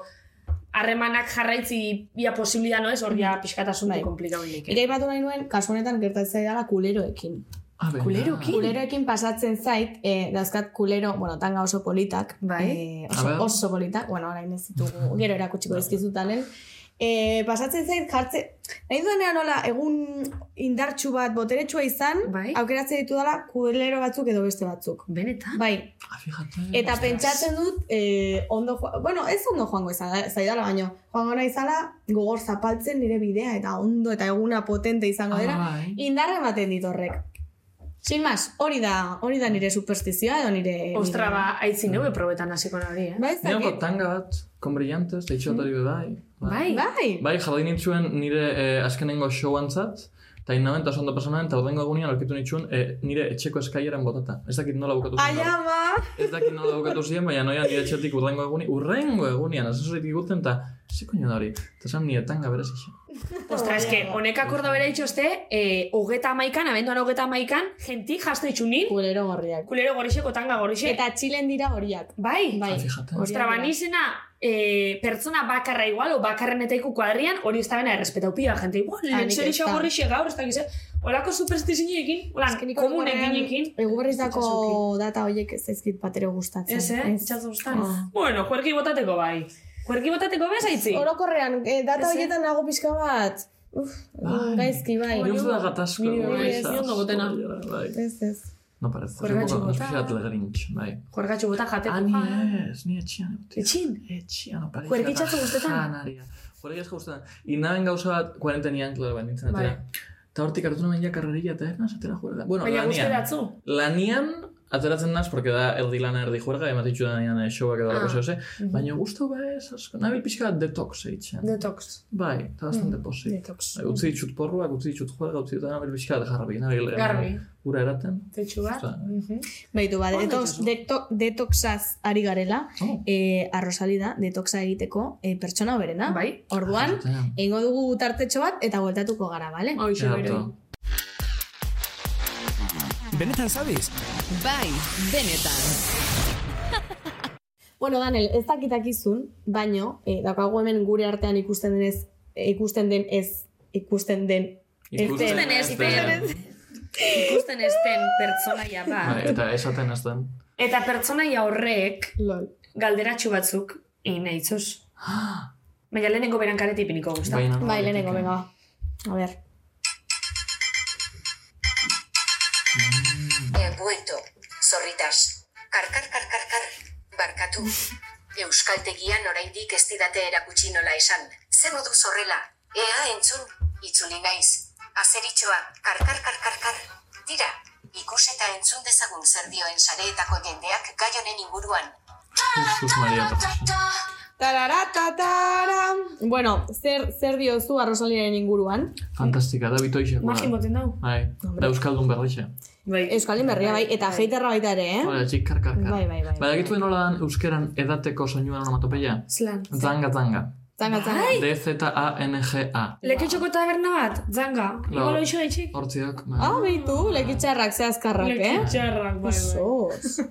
harremanak jarraitzi bia posibilidad no ez, hor ja pixkatasun Bai. komplikau leike. Ere batu nahi nuen, kasu honetan gertatzen dela kuleroekin. Ah, venga. Kulerokin? Kuleroekin pasatzen zait, eh, dauzkat kulero, bueno, tanga oso politak. Bai. Eh, A oso, oso politak, bueno, orain ez ditugu, gero erakutsiko dizkizutanen. Eh, pasatzen zait jartze, nahi duenean nola, egun indartsu bat boteretsua izan, Bai. aukeratzen ditu dela kulero batzuk edo beste batzuk. Benetan? Bai, Ah, fíjate. eta Ostras. pentsatzen dut, eh, ondo, joa- bueno, ez ondo joango izan, zaidala baino, joango naizala, gogor zapaltzen nire bidea, eta ondo, eta eguna potente izango dela, Ah, bai. indarra ematen dit horrek. Sin más, hori da, hori da nire superstizioa edo nire... Ostra, nire- ba, aitzi neue probetan hasiko hori, eh? Bai, ez dakit. tanga bat, con brillantes, da itxotari be bai. Bai. Bai. Bai, jarri nintzuen nire eh, azkenengo showantzat, eta inamen eta ondo pasanen, eta ordengo egunean aurkitu nitxuen eh, nire etxeko eskaieran botata. Ez dakit nola bukatu zen. ama! Ez dakit nola bukatu ziren, baina noia nire etxetik urrengo egunean, urrengo egunean, asesoritik guten, eta ze koño da hori. Eta zan nire tanga berez ixe. Ostra, eske, honek akorda bera itxoste, eh, hogeta amaikan, abenduan hogeta amaikan, genti jasto itxunin, Kulero gorriak. kulero gorixeko tanga gorixe. Eta txilen dira horiak. bai, Bai. Ah. Ostra, ba, eh, pertsona bakarra igual, o bakarren eta iku kuadrian, hori ez da bena errespetau pila, gente, igual, nik lentzeri ez da. gorrixe gaur, ez da gize, olako superstiziniekin, holan, komunekinekin. Eguberrizako data horiek ez zaizkit bat ere gustatzen. Ez, eh? Txatzu gustan. Ah. Bueno, kuerki botateko bai. Kuerki botateko bezaitzi? Orokorrean, eh, data Ez, eh? horietan nago pixka bat. Uf, Bai. gaizki, bai. Nire bai, bai, ez, ni ondo gotena. Bai. Ez, ez. Bai, No parece. Poco, bota. especial Grinch, bai. Kuergatxo bota jateko. Ni ja. ez, ni etxian. Etxin? Etxian, opari. Kuerkitxatzu guztetan? Janaria. Kuerki asko guztetan. Inaben gauza bat, kuarentenian, klaro, bain nintzen atera. Eta hortik hartu namen ja karrerilla, eta ernaz atera juerga. Bueno, Baina lanian. datzu. Lanian, ateratzen naz, porque da erdi lana erdi juerga, ematitxu da nian eh, showak edo Ah. lako zehose. Baina guztu ba ez, asko. Nabil pixka bat detox eitzen. Detox. Bai, eta bastante Mm. posi. Detox. Bai, Utzi ditut porruak, utzi ditut juerga, utzi ditut nabil pixka bat jarrabi. Nabil, Garbi. Ura eraten. Tetxu bat. Ostra. Mhm. Baitu, ba, detox, deto, detoxaz ari garela, Oh. eh, arrosalida, detoxa egiteko eh, pertsona berena. Bai. Orduan, Eingo dugu tartetxo bat eta bueltatuko gara, bale? Hoxe, beroi. to. Benetan sabes? Bai, benetan. Bueno, Daniel, ez dakitakizun, baino, eh, daukagu hemen gure artean ikusten denez, ikusten den ez, ikusten den, Ikusten Ikusten ez, ez, ikusten ikusten ezten pertsonaia Bai, bat. eta esaten ez den. Eta pertsonaia horrek Lol. galderatxu batzuk egin nahi itzuz. Baina lehenengo beran kareti ipiniko guzta. Baina, Bai, lehenengo, venga. A ver. He vuelto. Zorritas. Karkar, karkar, kar. Barkatu. Euskaltegian oraindik ez didate erakutsi nola esan. Ze modu zorrela. Ea entzun. Itzuli naiz. Azeritxoa. Karkar, karkar, kar. Tira. Ikus eta entzun dezagun zer dioen sareetako jendeak gai honen inguruan. Jesus Maria. Tararatatara. Bueno, zer, zer diozu arrosaliaren inguruan? Fantastika, da bitoixe. Magin boten dau. Bai, da Euskaldun berrixe. Bai. Euskaldin berria bai, eta heiterra baita ere, eh? Hora, txik kar, kar, kar. Bai, bai, bai. Bai, dakituen nola dan euskeran edateko soinuan onomatopeia? Zlan. Zanga, zanga. Zanga, zanga. D-Z-A-N-G-A. Leketxoko taberna bat, zanga. Igual hoxo gaitxik. Hortziak, bai. Ah, behitu, lekitxarrak zehazkarrak, eh? Leketxarrak, bai, bai. Osos.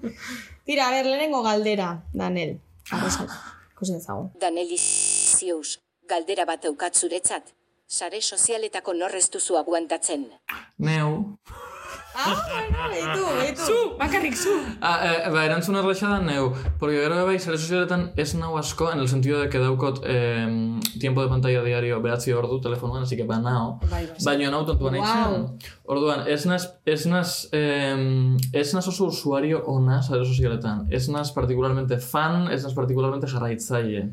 Tira, a ver, lehenengo galdera, Danel. Ikusi dezagun. Danelisius, galdera bat daukat zuretzat. Sare sozialetako norrez duzu aguantatzen. Neu. Ah, bueno, behitu, behitu. Zu, bakarrik zu. Ah, eh, ba, erantzun erraixa da neu. Porque gero bai, sare sozialetan ez nau asko, en el sentido de que daukot eh, tiempo de pantalla diario behatzi ordu telefonuan, así que ba nao. Bai, bai. Baina nau tontuan Wow. wow. Orduan, ez naz, ez naz, eh, ez naz oso usuario ona sare sozialetan. Ez naz particularmente fan, ez naz particularmente jarraitzaile.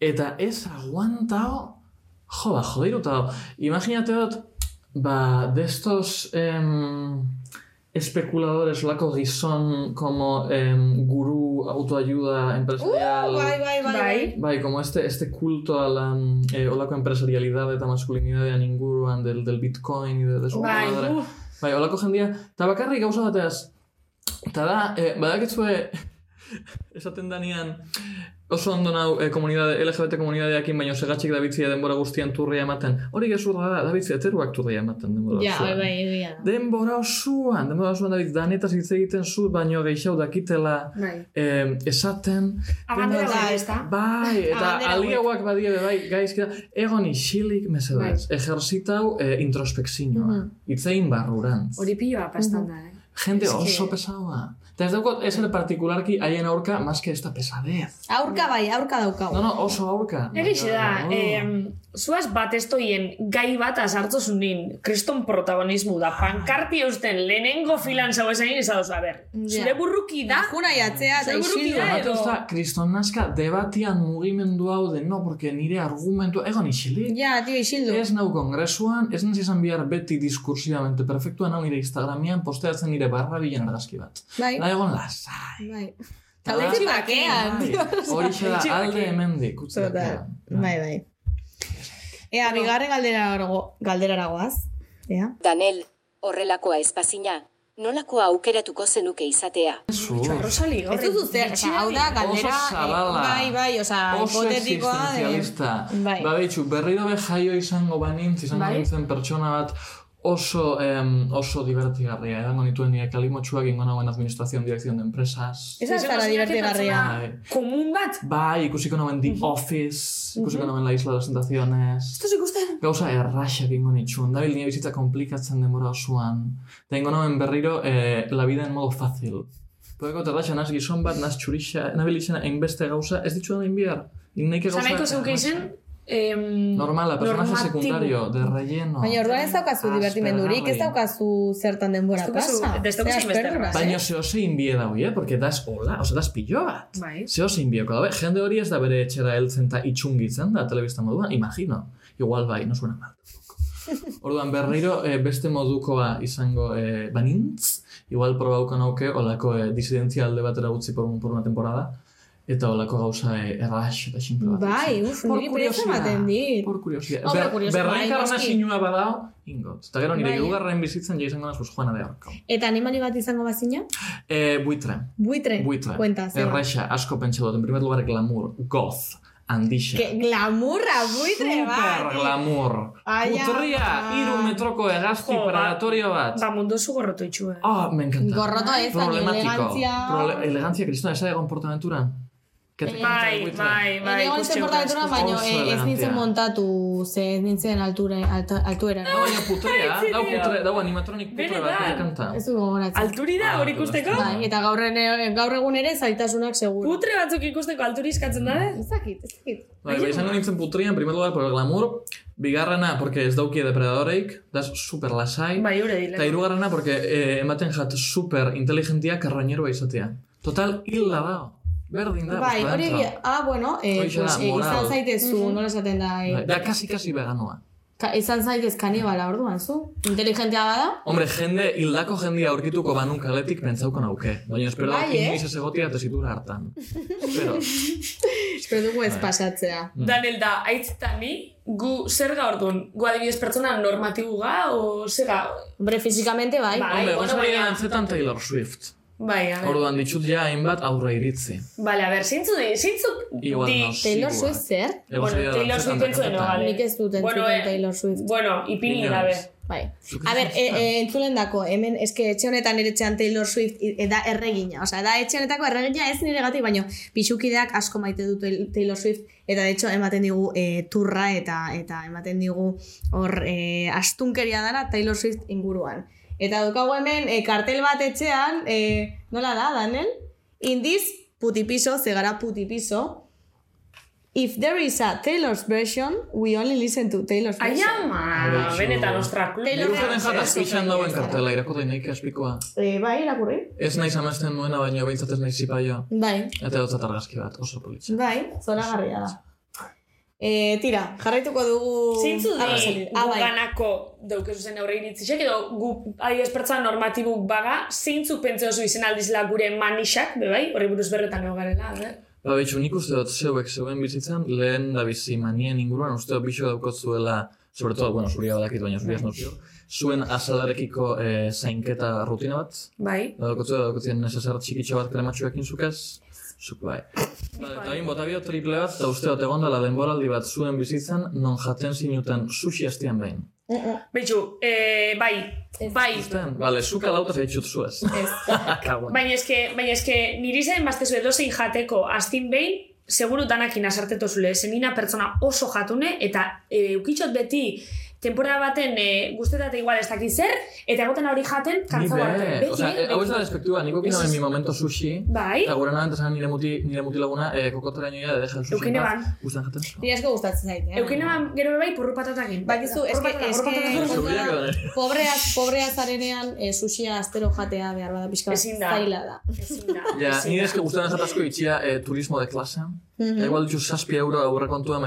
Eta ez aguantao, jo, ba, jodeiruta. Imaginate dut, ba, de estos em, especuladores, olako gizon, como em, gurú, autoayuda, empresarial... Bai, bai, bai, bai. Bai, como este, este culto a la eh, olako empresarialidad eta masculinitatean inguruan del, del bitcoin y de, de su Bai, madre. uh. Bai, olako jendia, eta bakarrik gauza bateaz, eta da, eh, badakitzue, esaten danean, oso ondo nau eh, komunidade, LGBT komunidadeakin, baina segatxik dabitzia denbora guztian turria ematen. Hori gezurra da, dabitzia heteruak turria ematen denbora Ja, osoan. bai, bai, egia da. Denbora osoan, denbora osoan David, danetaz hitz egiten zu, baino gehiago dakitela Bai. eh, esaten. Abandera bai, ez da? Bai, eta aliagoak badie be, bai, gaizkia, egon isilik mesedez, Bai. ejerzitau eh, introspekzioa, itzein barrurantz. Hori piloa pastan da, eh? Gente oso pesaua. Eta ez daukot, ez ere partikularki haien aurka, más que esta pesadez. Aurka bai, aurka daukagu. No, no, oso aurka. Egixe da, Oh. eh, zuaz bat estoien gai bat azartzo zunin, kriston protagonismo da, pankarti eusten lehenengo filan zau esain ezadoz, a ber, Ja. zure burruki da, Juna jatzea Zure isildu. da, edo- ez da, kriston naska debatian mugimendu hau de, no, porque nire argumentu, egon isilik. Ja, tio, isildu. Ez nau kongresuan, ez nazi izan bihar beti diskursivamente perfektua nau nire Instagramian posteatzen nire barra bilen argazki bat. Bai, Da egon lasai. bai. Da- utzi bakean. Bai, Horixe da, alde bakean. hemendik, utzi Total. bakean. Bai, bai. Ea, bigarren galderarago, galderaragoaz. Ea. Danel, horrelakoa espazina, nolakoa aukeratuko zenuke izatea. Zu, Rosali, gaur Ez duzu zer, hau da, galdera, Oso zabala. eh, bai, bai, oza, oso hipotetikoa. de- existenzialista. Bai. Ba, behitxu, berriro be jaio izango banintz, izango Bai. nintzen pertsona bat oso, em, oso divertigarria. Edango nituen nire kalimotxuak ingo nagoen administrazion, dirección de empresas. Ez da zara divertigarria. Bai. Komun bat, Bai, ikusiko nagoen The Office, ikusiko nagoen La Isla de las Tentaciones. ez ikusten. Gauza erraxak ingo nitxun, dabil nire bizitza komplikatzen denbora osoan. Eta ingo nagoen berriro eh, La vida en modo fácil. Podeko terraxa, naz gizon bat, naz txurixa, nabil izena hainbeste gauza, ez ditxuan hain bihar. Inneike Osa, gauza... nahiko zeuke izen, em, Normala, personaje secundario, de relleno. Baina orduan ez daukazu divertimendurik, ez daukazu zertan denbora pasa. ez daukazu erraz, Baina eh? zeo zein bie daui, eh? Porque das hola, oza, das pillo bat. Bai. Zeo zein bieko dabe, jende hori ez da bere etxera heltzen eta itxungitzen da telebista moduan, imagino. Igual bai, no suena mal. Orduan berriro eh, beste modukoa izango eh, banintz, igual probauko nauke, olako eh, disidentzia alde batera utzi por, por una temporada, eta olako gauza errax eta simple bat. Bai, uf, niri pereza ematen dit. Por curiosidad. Hombre, Ber, berreinkarna noski. sinua badao, ingot. Eta gero nire Bai. hirugarren bizitzen ja izango nazuz Juana de Arco. Eta animali bat izango bazina? Eh, buitre. Buitre. Buitre. Cuenta, zer. Erraixa, asko pentsa dut. En primer lugar, glamour, goth, handixe. Que glamurra, buitre bat. Super glamour. Ai, Putria, ama. iru metroko egazki Jo, predatorio bat. Ba, mundu zu gorroto itxu, eh. Ah, me encanta. Gorroto ez, baina Problemático. elegantzia... Prole elegantzia, kristona, esa de comportaventuran. Que Bai, bai, bai, Ene ikusi zen asko. baina eh, ez nintzen montatu ze ez nintzen altura, altuera. Da baina putrea, dau putre, dau animatronik putre bat kanta. Ez du gogoratzen. Alturi da, hor ikusteko? Bai, eta gaur, gaur egun ere zaitasunak seguro. Putre batzuk ikusteko alturi eskatzen da, eh? Ez dakit, ez dakit. Bai, bai, izango nintzen putria, en primer lugar, por el glamour, bigarrena, porque ez dauki depredadoreik, da super lasai, Bai, hori dile. eta hirugarrena, porque eh, ematen jat super inteligentia karroñeroa izatea. Total, hila da. Berdin da. Bai, hori, dentro. ah, bueno, eh, pues, eh, moral. izan zaitezu, nola esaten da, Bai, eh, Da, kasi-kasi veganoa. ka, izan zaitez kanibala orduan, zu? Inteligentea bada? Hombre, jende, hildako jendia aurkituko banun kaletik pentsauko nauke. Baina espero Bai, bai, eh? inoiz ez egotia tesitura hartan. Espero. Espero dugu Bai. ez pasatzea. Daniel, da, aitzitani, gu zer ga orduan? Gu adibidez pertsona normatibu ga, o zer ga? Hombre, fizikamente bai. Bai, Hombre, bueno, baina- Taylor Swift. Bai, a. Orduan ditut ja hainbat aurre iritzi. Vale, a ver, zeintzu di, zeintzu Igual di... no. Taylor. Swift zer? Bueno, Taylor Swift entzu deno, dakatetan. vale. Nik ez dut Bueno, entzuten eh, Taylor Swift. Bueno, ipini gabe. Bai. A ber, e, e, entzulen dako, hemen, eske etxe honetan ere etxean Taylor Swift i- e, da erregina. Osea, da etxe honetako erregina ez nire gatik, baino pixukideak asko maite dut Tail- Taylor Swift, eta de hecho ematen digu e, turra eta eta ematen digu hor e, astunkeria dara Taylor Swift inguruan. Eta daukagu hemen e, kartel bat etxean, e, nola da, Daniel? In this putipiso, zegara putipiso, If there is a Taylor's version, we only listen to Taylor's version. ama, Bai, benetan, ostra, klub. Taylor Nik uste Swift. jat azpixan dauen kartela, irakotai nahi aspikoa. E, bai, irakurri? Ez naiz amesten nuena, baina behintzat ez naiz zipaioa. Bai, Eta dutzat argazki bat, oso politxa. bai, zora garria da. E, tira, jarraituko dugu... Zeintzu di. Ah, bai. guganako daukezu zen aurre iritzisek, edo gu adibidez pertsona normatibuk baga, zeintzu pentseozu izen aldizela gure manixak, be bai, horri buruz berretan ego garela, ber? Ba, bitxu, nik uste dut zeuek zeuen bizitzan, lehen da bizi manien inguruan, uste dut bixo daukot zuela, sobre todo, bueno, zuria badakit, baina zuria ez nozio, zuen azalarekiko eh, zainketa rutina bat, Bai. daukot zuela, daukot nesezer txikitxo bat krematxuekin zukez, zuk bai. Ba, eta hain bota bio triple bat, eta uste dut egon dela denboraldi bat zuen bizitzan, non jaten zinuten sushi hastian behin. Betxu, eh, bai, bai. Ustean, bale, zuka lauta zaitxut zuez. Kaguan. Baina eske, baina eske, niri zen baztezu edozein jateko astin behin, seguru danakin asarteto zule, zenina pertsona oso jatune, eta e, ukitxot beti, temporada baten e, guztetate igual ez dakit zer, eta egoten hori jaten, Ni kantzau arte. be, Beti, osea, eh, hau ez da despektua, niko kina mi momento sushi, Bai, eta gure nahan esan nire muti, nire muti laguna, eh, kokotera nioia, de deja el sushi. Eukine ban. Gustan jaten? Nire asko gustatzen zait, eh? eukine ban gero bai purru patatakin. Bakizu, eske, eske, pobreaz, pobrea zarenean, e, sushia astero jatea behar bada pixka zaila da. Ezin da. Ja, nire da. eske gustan jat asko itxia eh, turismo de klase. Mhm. Igual dituz saspi euro aurre kontua,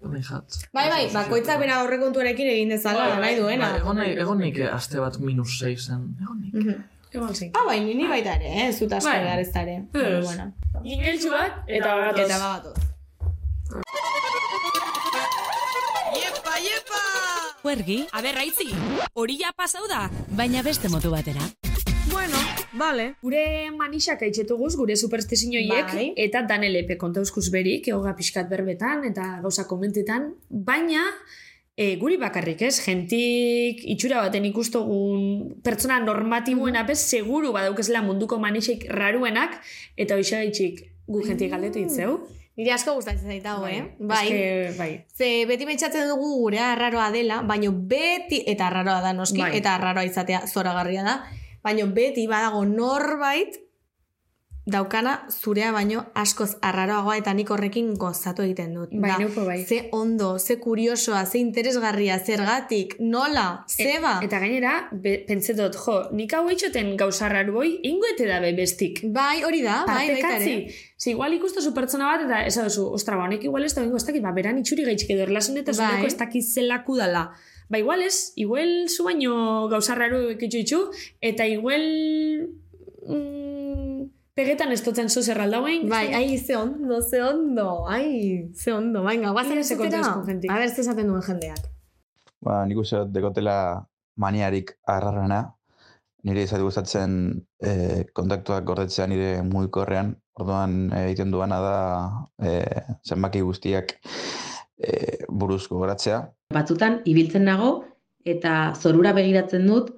Bai, bai, bakoitzak bera aurrekontuarekin egin dezala, Bai, bai. nahi duena. Ba, Egon nahi, egon nik aste bat minus 6 zen. Egon nik. Mhm. Egon zein. Ah, bai, nini baita ere, eh? Zut asko Bai. ez da ere. Bueno. Ingeltsu bat, eta bagatoz. Eta bagatoz. Huergi, A ber, raitzi, hori ja pasau da. baina beste motu batera. Bueno, vale. Gure manixak aitzetuguz, gure superstizioiek, Bai. eta danelepe kontauzkuz berik, egoga pixkat berbetan, eta gauza komentetan, baina e, guri bakarrik ez, jentik itxura baten ikustogun pertsona normatibuena bez, seguru badaukezela munduko manixek raruenak, eta hoxagaitxik gu jentik galdetu ditzeu. Nire asko gustatzen zait hau, eh? Bai. Eske, bai. Ze beti pentsatzen dugu gurea arraroa dela, baino beti, eta arraroa da noski, Bai. eta arraroa izatea zoragarria da, baino beti badago norbait daukana zurea baino askoz arraroagoa eta nik horrekin gozatu egiten dut. Bai, Da, neuko bai. Ze ondo, ze kuriosoa, ze interesgarria, zergatik, nola, zeba. Eta gainera, be, pentsetot, jo, nik hau eitxoten gauza raru boi, ingoete dabe bestik. Bai, hori da, bai, Partekatzi. ere. Ze igual ikustu pertsona bat eta ez duzu, ostra, ba, honek igual ez da bingo ez dakit, ba, beran itxuri gaitxik edo erlazen eta Bai. zuneko ez dakit zelaku dala. Ba, igual ez, igual zu baino gauza raru ekitxu itxu, eta igual mm, pegetan ez totzen zu zerraldauen. Bai, ai, ze ondo, ze ondo, ai, ze ondo, baina, guazen jentik. A ber, ze esaten duen jendeak. Ba, nik uste dut dekotela maniarik arrarrana. Nire izate gustatzen e, kontaktuak gordetzea nire mugikorrean. Orduan eh, egiten duana da e, zenbaki guztiak e, buruz gogoratzea. batzutan ibiltzen nago eta zorura begiratzen dut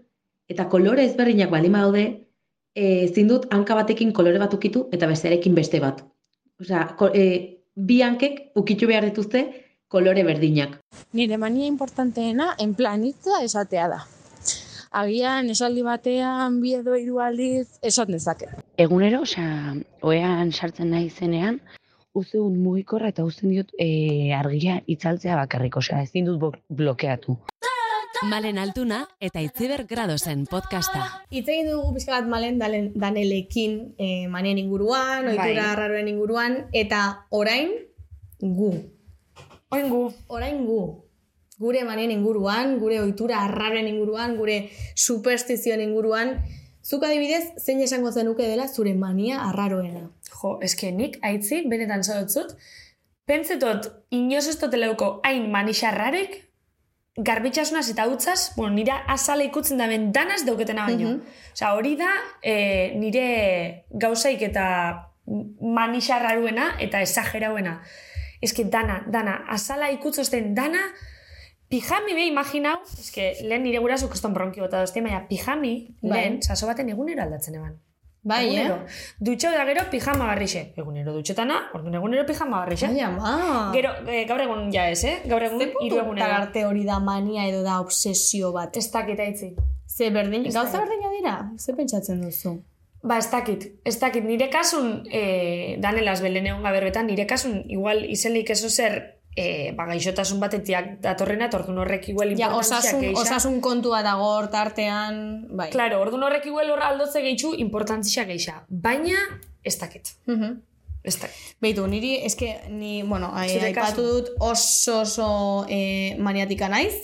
eta kolore ezberdinak baldin badaude eh, ezin dut hanka batekin kolore bat ukitu eta bestearekin beste bat. Osea, eh, bi hankek ukitu behar dituzte kolore berdinak. Nire mania importanteena enplanitza esatea da. Agian esaldi batean bi edo hiru aldiz esan dezake. Egunero, osea, oean sartzen nahi uste dut mugikorra eta uzten diot e, argia itzaltzea bakarrik, osea, ezin dut blokeatu. Malen Altuna eta Itziber Gradosen podcasta. Hitz egin dugu pixka bat malen dalen, danelekin e, manien inguruan, Bai. ohitura arraroen inguruan, eta orain gu. Orain gu. Orain gu. Gure manien inguruan, gure ohitura arraroen inguruan, gure superstizioen inguruan, zuk adibidez, zein esango zenuke dela zure mania arraroena. Jo, eske nik aitzi, benetan zautzut, pentsetot, inoz ez toteleuko hain manixarrarek, garbitxasunaz eta utzaz, bueno, nire azala ikutzen da ben danaz dauketena baino. Osea, hori da eh, nire gauzaik eta manixarraruena eta esagerauena. Eske dana, dana, azala ikutzozten dana, pijami be, imaginau, eske lehen nire guraso kriston bronki bota dozte, baina pijami, Bai. lehen, saso baten egunero aldatzen eban. Bai, egunero. eh? Dutxo da gero pijama barrixe. Egunero dutxetana, orduan egunero pijama barrixe. Ai, ama. Gero, eh, gaur egun ja ez, eh? Gaur egun hiru egunero. arte hori da mania edo da obsesio bat. Ez dakit aitzi. Ze berdin, Ez gauza berdina dira? Ze pentsatzen duzu? Ba, ez dakit. Ez dakit, nire kasun, eh, danelaz belen egon gaberbetan, nire kasun, igual izenik eso zer, eh, ba, gaixotasun batetiak datorrena, eta orduan horrek igual Ja, osasun, geixa. osasun kontua dago hor tartean, bai. Claro, orduan horrek igual horra aldotze gehitzu importantzia geixa. Baina, ez dakit. Mhm. Ez dakit. Beitu, niri, eske, ni, bueno, aipatu dut oso oso eh, maniatika naiz,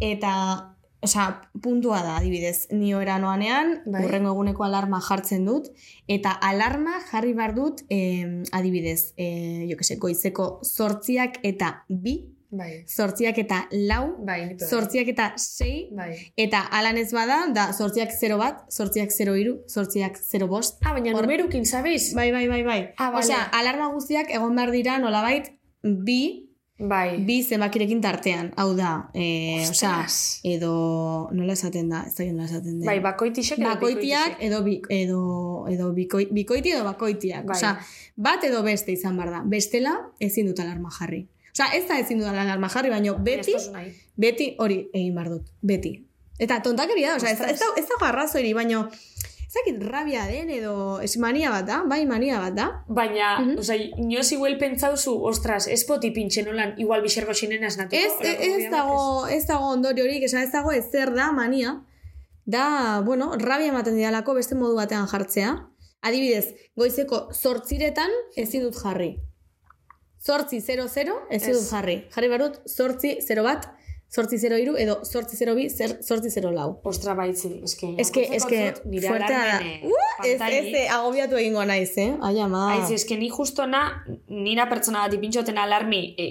eta, osea, puntua da, adibidez, ni ohera noanean, Bai. urrengo eguneko alarma jartzen dut, eta alarma jarri behar dut, eh, adibidez, eh, jo que se, goizeko zortziak eta bi, Bai. zortziak eta lau, Bai, zortziak eta sei, Bai. eta alan ez bada, da zortziak 0 bat, zortziak 0 iru, zortziak 0 bost. Ah, baina Hor- numerukin, sabeiz? Bai, bai, bai, bai. Ah, vale. Osea, alarma guztiak egon behar dira nolabait bi Bai. bi zenbakirekin tartean. Hau da, eh, osea, edo nola esaten da, ez da nola esaten den. Bai, bakoitixek edo Bakoitiak edo, bi, edo, edo bikoi, bikoiti edo bakoitiak. Bai. Osea, bat edo beste izan behar da. Bestela, ezin dut alarma jarri. Osea, ez da ezin dut alarma jarri, baina beti, Ez tozu nahi. beti hori egin behar dut. Beti. Eta tontakeria da, osea, ez, da- ez, da, ez arrazoiri, baina ez dakit rabia den edo ez mania bat da, bai mania bat da. Baina, osea, inoz igual pentsauzu, ostras, ez poti pintxe nolan, igual bixergo xinen esnatuko. Ez, ez, dago, ez dago ondoriorik, esan ez dago ezer da mania. Da, bueno, rabia ematen didalako beste modu batean jartzea. Adibidez, goizeko zortziretan ezin dut jarri. Zortzi 00 ezin Ez. dut jarri. Jarri barut zortzi 0 bat, zortzi 0 iru, edo zortzi 0 bi, zer, zortzi 0 lau. Ostra baitzi, eske... Eske, eske, fuertea da. eh, Uh, ez, ez, eh, agobiatu egingo naiz, eh? Ai, ama. Aiz, eske ni justona, nira pertsona bat ipintxoten alarmi, e,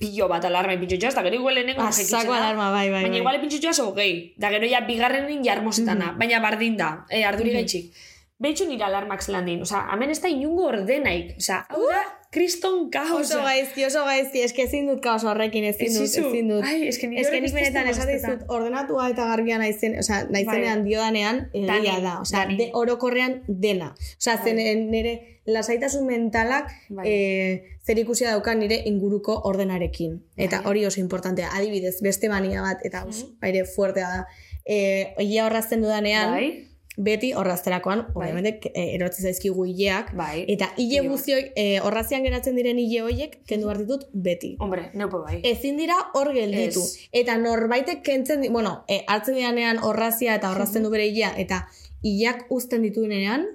pillo bat alarma ipintxotxoaz, da gero igual lehenengo Ah, saco alarma, bai, bai, Baina bai. igual ipintxotxoaz hogei, da gero ja bigarrenin jarmosetana, baina bardin da, e, arduri Mhm. gaitxik. Behitxu nire alarmak zelan din, oza, hemen ez da inungo ordenaik, oza, hau da, kriston kaosa. Oso gaizki, oso gaizki, eske ezin dut kaos horrekin, ezin dut, ezin dut. Ai, eske nire eske nik benetan esate dizut ordenatua eta garbia naizen, osea, naizenean Bai. diodanean egia da, osea, de, orokorrean dena. Osea, zen nire lasaitasun mentalak Bai. eh, zer ikusia daukan nire inguruko ordenarekin. Eta Bai. hori oso importantea. Adibidez, beste mania bat, eta oso, aire fuertea da. Eh, ia horrazten dudanean, Bai. Beti horrazterakoan, obviamente, eh, erotzen zaizkigu hileak, Bai. eta hile guztioi, eh, horrazian geratzen diren hile hoiek, kendu behar ditut beti. Hombre, neupo bai. Ezin dira hor gelditu. Ez. Eta norbaitek kentzen, bueno, e, hartzen dianean horrazia eta horrazten du bere hilea, eta hilak uzten dituenean,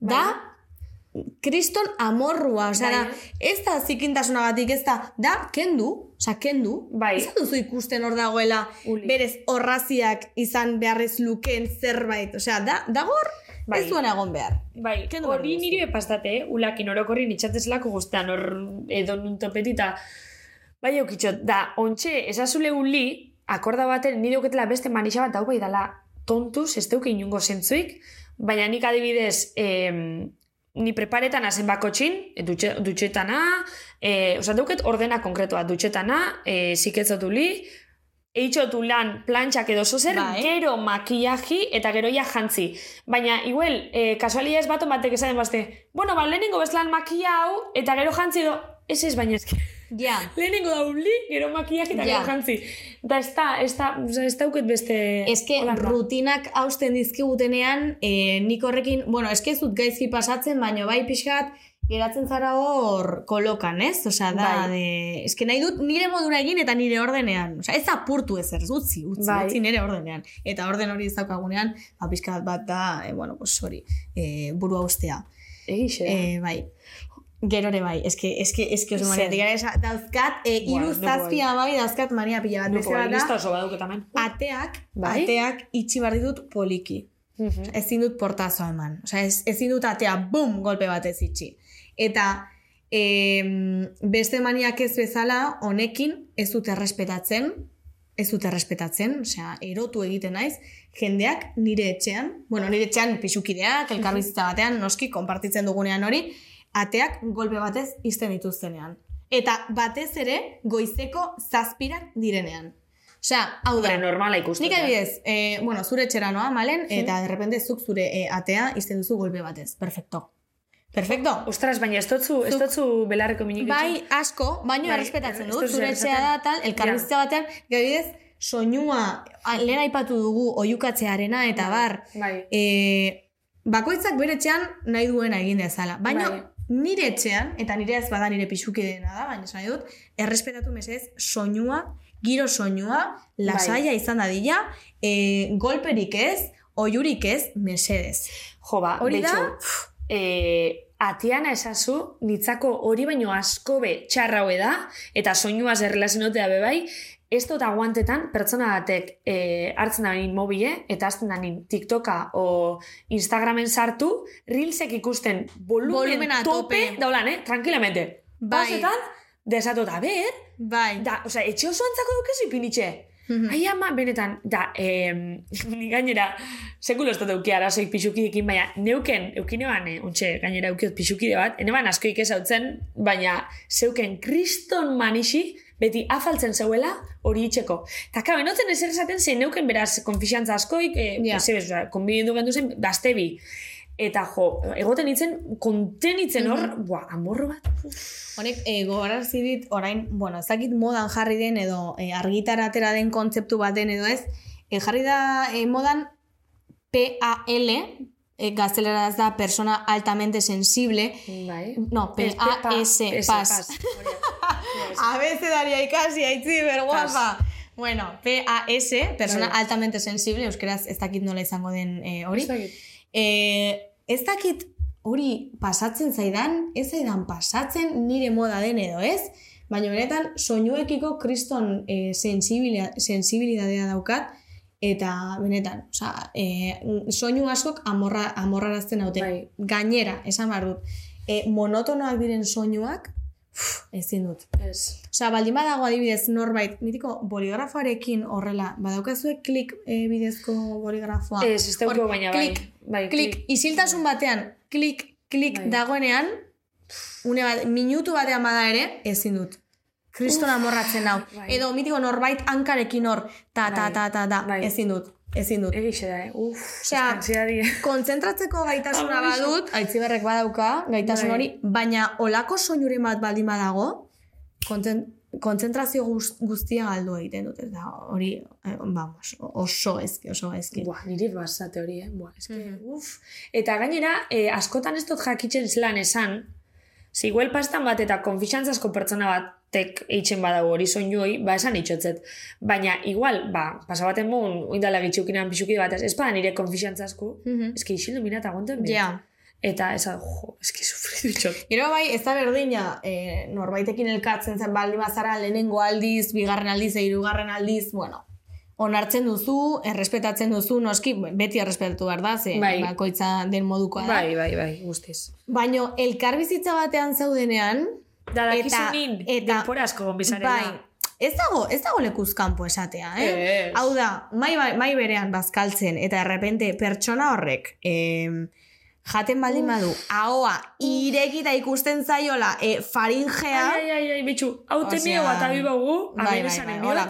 da, kriston amorrua, osea, da, ez da zikintasunagatik, ez da, da, kendu, osea, kendu, Bai. ez duzu ikusten hor dagoela, berez horraziak izan beharrez lukeen zerbait, osea, da, dagor, Bai. ez duena egon behar. Bai, Kendu hori duzu. nire bepastate, eh? ulakin orokorri nitxatezelako guztean, hor edo nun topetita. Bai, eukitxot, da, ontxe, esazule uli, akorda baten, nire uketela beste manixa bat hau bai dala tontuz, ez deuke inungo zentzuik, baina nik adibidez, em, ni preparetan azen bakotxin, dutxe, dutxetana, e, oza, dauket ordena konkretoa, dutxetana, e, ziketzotu li, eitxotu lan plantxak edo zozer, Bai. gero makillaji eta gero ja jantzi. Baina, igual, e, kasualia ez baton batek esaten bazte, bueno, ba, lehenengo bezlan makilla hau, eta gero jantzi edo, ez ez baina eski. Ja. Lehenengo da uli, gero makiak eta Ja. gero jantzi. Da ez da, ez da, ez dauket beste... Eske rutinak hausten dizkigutenean, e, nik horrekin, bueno, eske ez dut gaizki pasatzen, baino bai pixkat, geratzen zara hor kolokan, ez? Osea, da, Bai. de, eske nahi dut nire modura egin eta nire ordenean. Osea, ez apurtu ezer, utzi, utzi, Bai. utzi nire ordenean. Eta orden hori ez daukagunean, ba, pixkat bat da, e, bueno, pues hori, e, burua ustea. Egixe. E, bai. Gero ere bai, eske, eske, eske oso Zer? maniatik. Esa, dauzkat, e, iru nuko zazpi amabi dauzkat mania pila bat. Nuko lista oso badauket hemen. ateak, Bai? ateak itxi behar ditut poliki. Mhm. Ezin dut portazoa eman. Osea, ez, ezin dut atea, bum, golpe batez itxi. Eta em, beste maniak ez bezala, honekin ez dut errespetatzen, ez dut errespetatzen, osea, erotu egiten naiz, jendeak nire etxean, bueno, nire etxean pixukideak, elkarbizitza batean, noski, konpartitzen dugunean hori, ateak golpe batez izten dituztenean. Eta batez ere, goizeko zazpirak direnean. Osea, hau da. Hombre, normala ikusten. Nik adibidez, eh, bueno, zure etxera noa, malen, eta de repente zuk zure eh, atea izten duzu golpe batez. Perfecto. Perfecto. Ostras, baina ez dotzu, ez dotzu belarreko minik Bai, asko, baino Bai, errespetatzen dut, zure etxea da, tal, elkarbizitza batean, gabidez, soinua, lehen aipatu dugu oiukatzearena eta bar, Bai. e, bakoitzak bere etxean nahi duena egin dezala. Baina Bai. Nire etxean, eta nire ez bada nire pixukideena da, baina esan dut, errespetatu mesedez soinua, giro soinua, lasaia izan dadila, e, golperik ez, oiurik ez, mesedez. Jo, ba, Hori da? eh, atiana esazu, nitzako hori baino asko be txarra hoe da, eta soinuaz erlazionotea be bai, ez dut aguantetan pertsona batek eh, hartzen da mobile, eta azten da TikToka o Instagramen sartu, Reelsek ikusten volumen Volumena a tope, tope. daulan, eh? Tranquilamente. Bai. Pausetan, desatut, a ber, Bai. da, osea, etxe oso antzako dukezu ipinitxe. Ai ama, benetan, da, em, ni gainera, sekulo ez dut euki arazoik pixukidekin, baina neuken, eukineban, eh, ontxe, gainera eukiot pixukide bat, eneban askoik ez hautzen, baina zeuken kriston manixi, beti afaltzen zeuela hori itxeko. Eta kabe, notzen ezer esaten zein neuken beraz konfixantza askoik, eh, yeah. konbidendu gendu zen, gaztebi. Eta jo, egoten itzen, kontenitzen hor, buah, amorro bat. Honek, e, gogarazi dit, orain, bueno, ez dakit modan jarri den edo e, argitara atera den kontzeptu bat den edo ez, e, jarri da e, modan PAL, e, gazteleraz da persona altamente sensible, Bai. no, PAS, pas. A veces daría ikasi, aitzi, berguapa. Bueno, PAS, persona Bai. altamente sensible, euskeraz ez dakit nola izango den e, hori. Ez dakit. E, ez dakit hori pasatzen zaidan, ez zaidan pasatzen nire moda den edo ez, baina benetan soinuekiko kriston e, sensibilidadea daukat, eta benetan, osea, e, soinu askok amorra, amorrarazten haute. Bai. Gainera, esan behar dut, e, monotonoak diren soinuak, ezin dut. Ez. Osea, baldin badago adibidez norbait, mitiko boligrafoarekin horrela, badaukazue klik e, bidezko boligrafoa. Ez, ez dauko baina bai. klik, bai, klik, isiltasun batean, klik, klik Bai. dagoenean, une bat, minutu batean bada ere, ezin dut. Kriston amorratzen hau. bai. Edo mitiko norbait hankarekin hor, ta, ta, Bai. ta, ta, ta, Bai. ezin dut. Ezin dut. Egixe da, eh? Uf, Osea, ansiedadie. Kontzentratzeko gaitasuna badut, aitziberrek badauka, gaitasun Bai. hori, baina olako soinuren bat baldin badago, kontzen, kontzentrazio guz- guztia galdu egiten dut, eta hori, eh, vamos, oso ezki, oso ezki. Buah, niri basate hori, eh? Buah, eske, uf. Eta gainera, eh, askotan ez dut jakitzen zelan esan, ziguel pastan bat eta konfixantzasko pertsona batek eitzen badago hori soinuoi, ba esan itxotzet. Baina, igual, ba, pasabaten mugun, oindala gitxukinan pixuki bat, ez, ez bada nire konfixantzazku, Mhm. eske isildu mira eta aguanten behar. Ja. Eta, esa, jo, eske sufridu itxot. Gero bai, ez da berdina, e, norbaitekin elkatzen zen baldin bazara lehenengo aldiz, bigarren aldiz, hirugarren aldiz, bueno, onartzen duzu, errespetatzen duzu, noski, beti errespetatu behar da, ze Bai. bakoitza den modukoa da. Bai, bai, bai, guztiz. Baino, elkarbizitza batean zaudenean, Da, Eta- dakizunin, eta- denpora asko gonbizarela. bai, ez dago, ez dago lekuz kanpo esatea, eh? Ez. Hau da, mai, mai, mai berean bazkaltzen, eta errepente pertsona horrek, em, jaten baldin badu, ahoa irekita ikusten zaiola, e, faringea, Ai, ai, ai, bitxu, hau temio bat abibaugu, bai, bai, bai.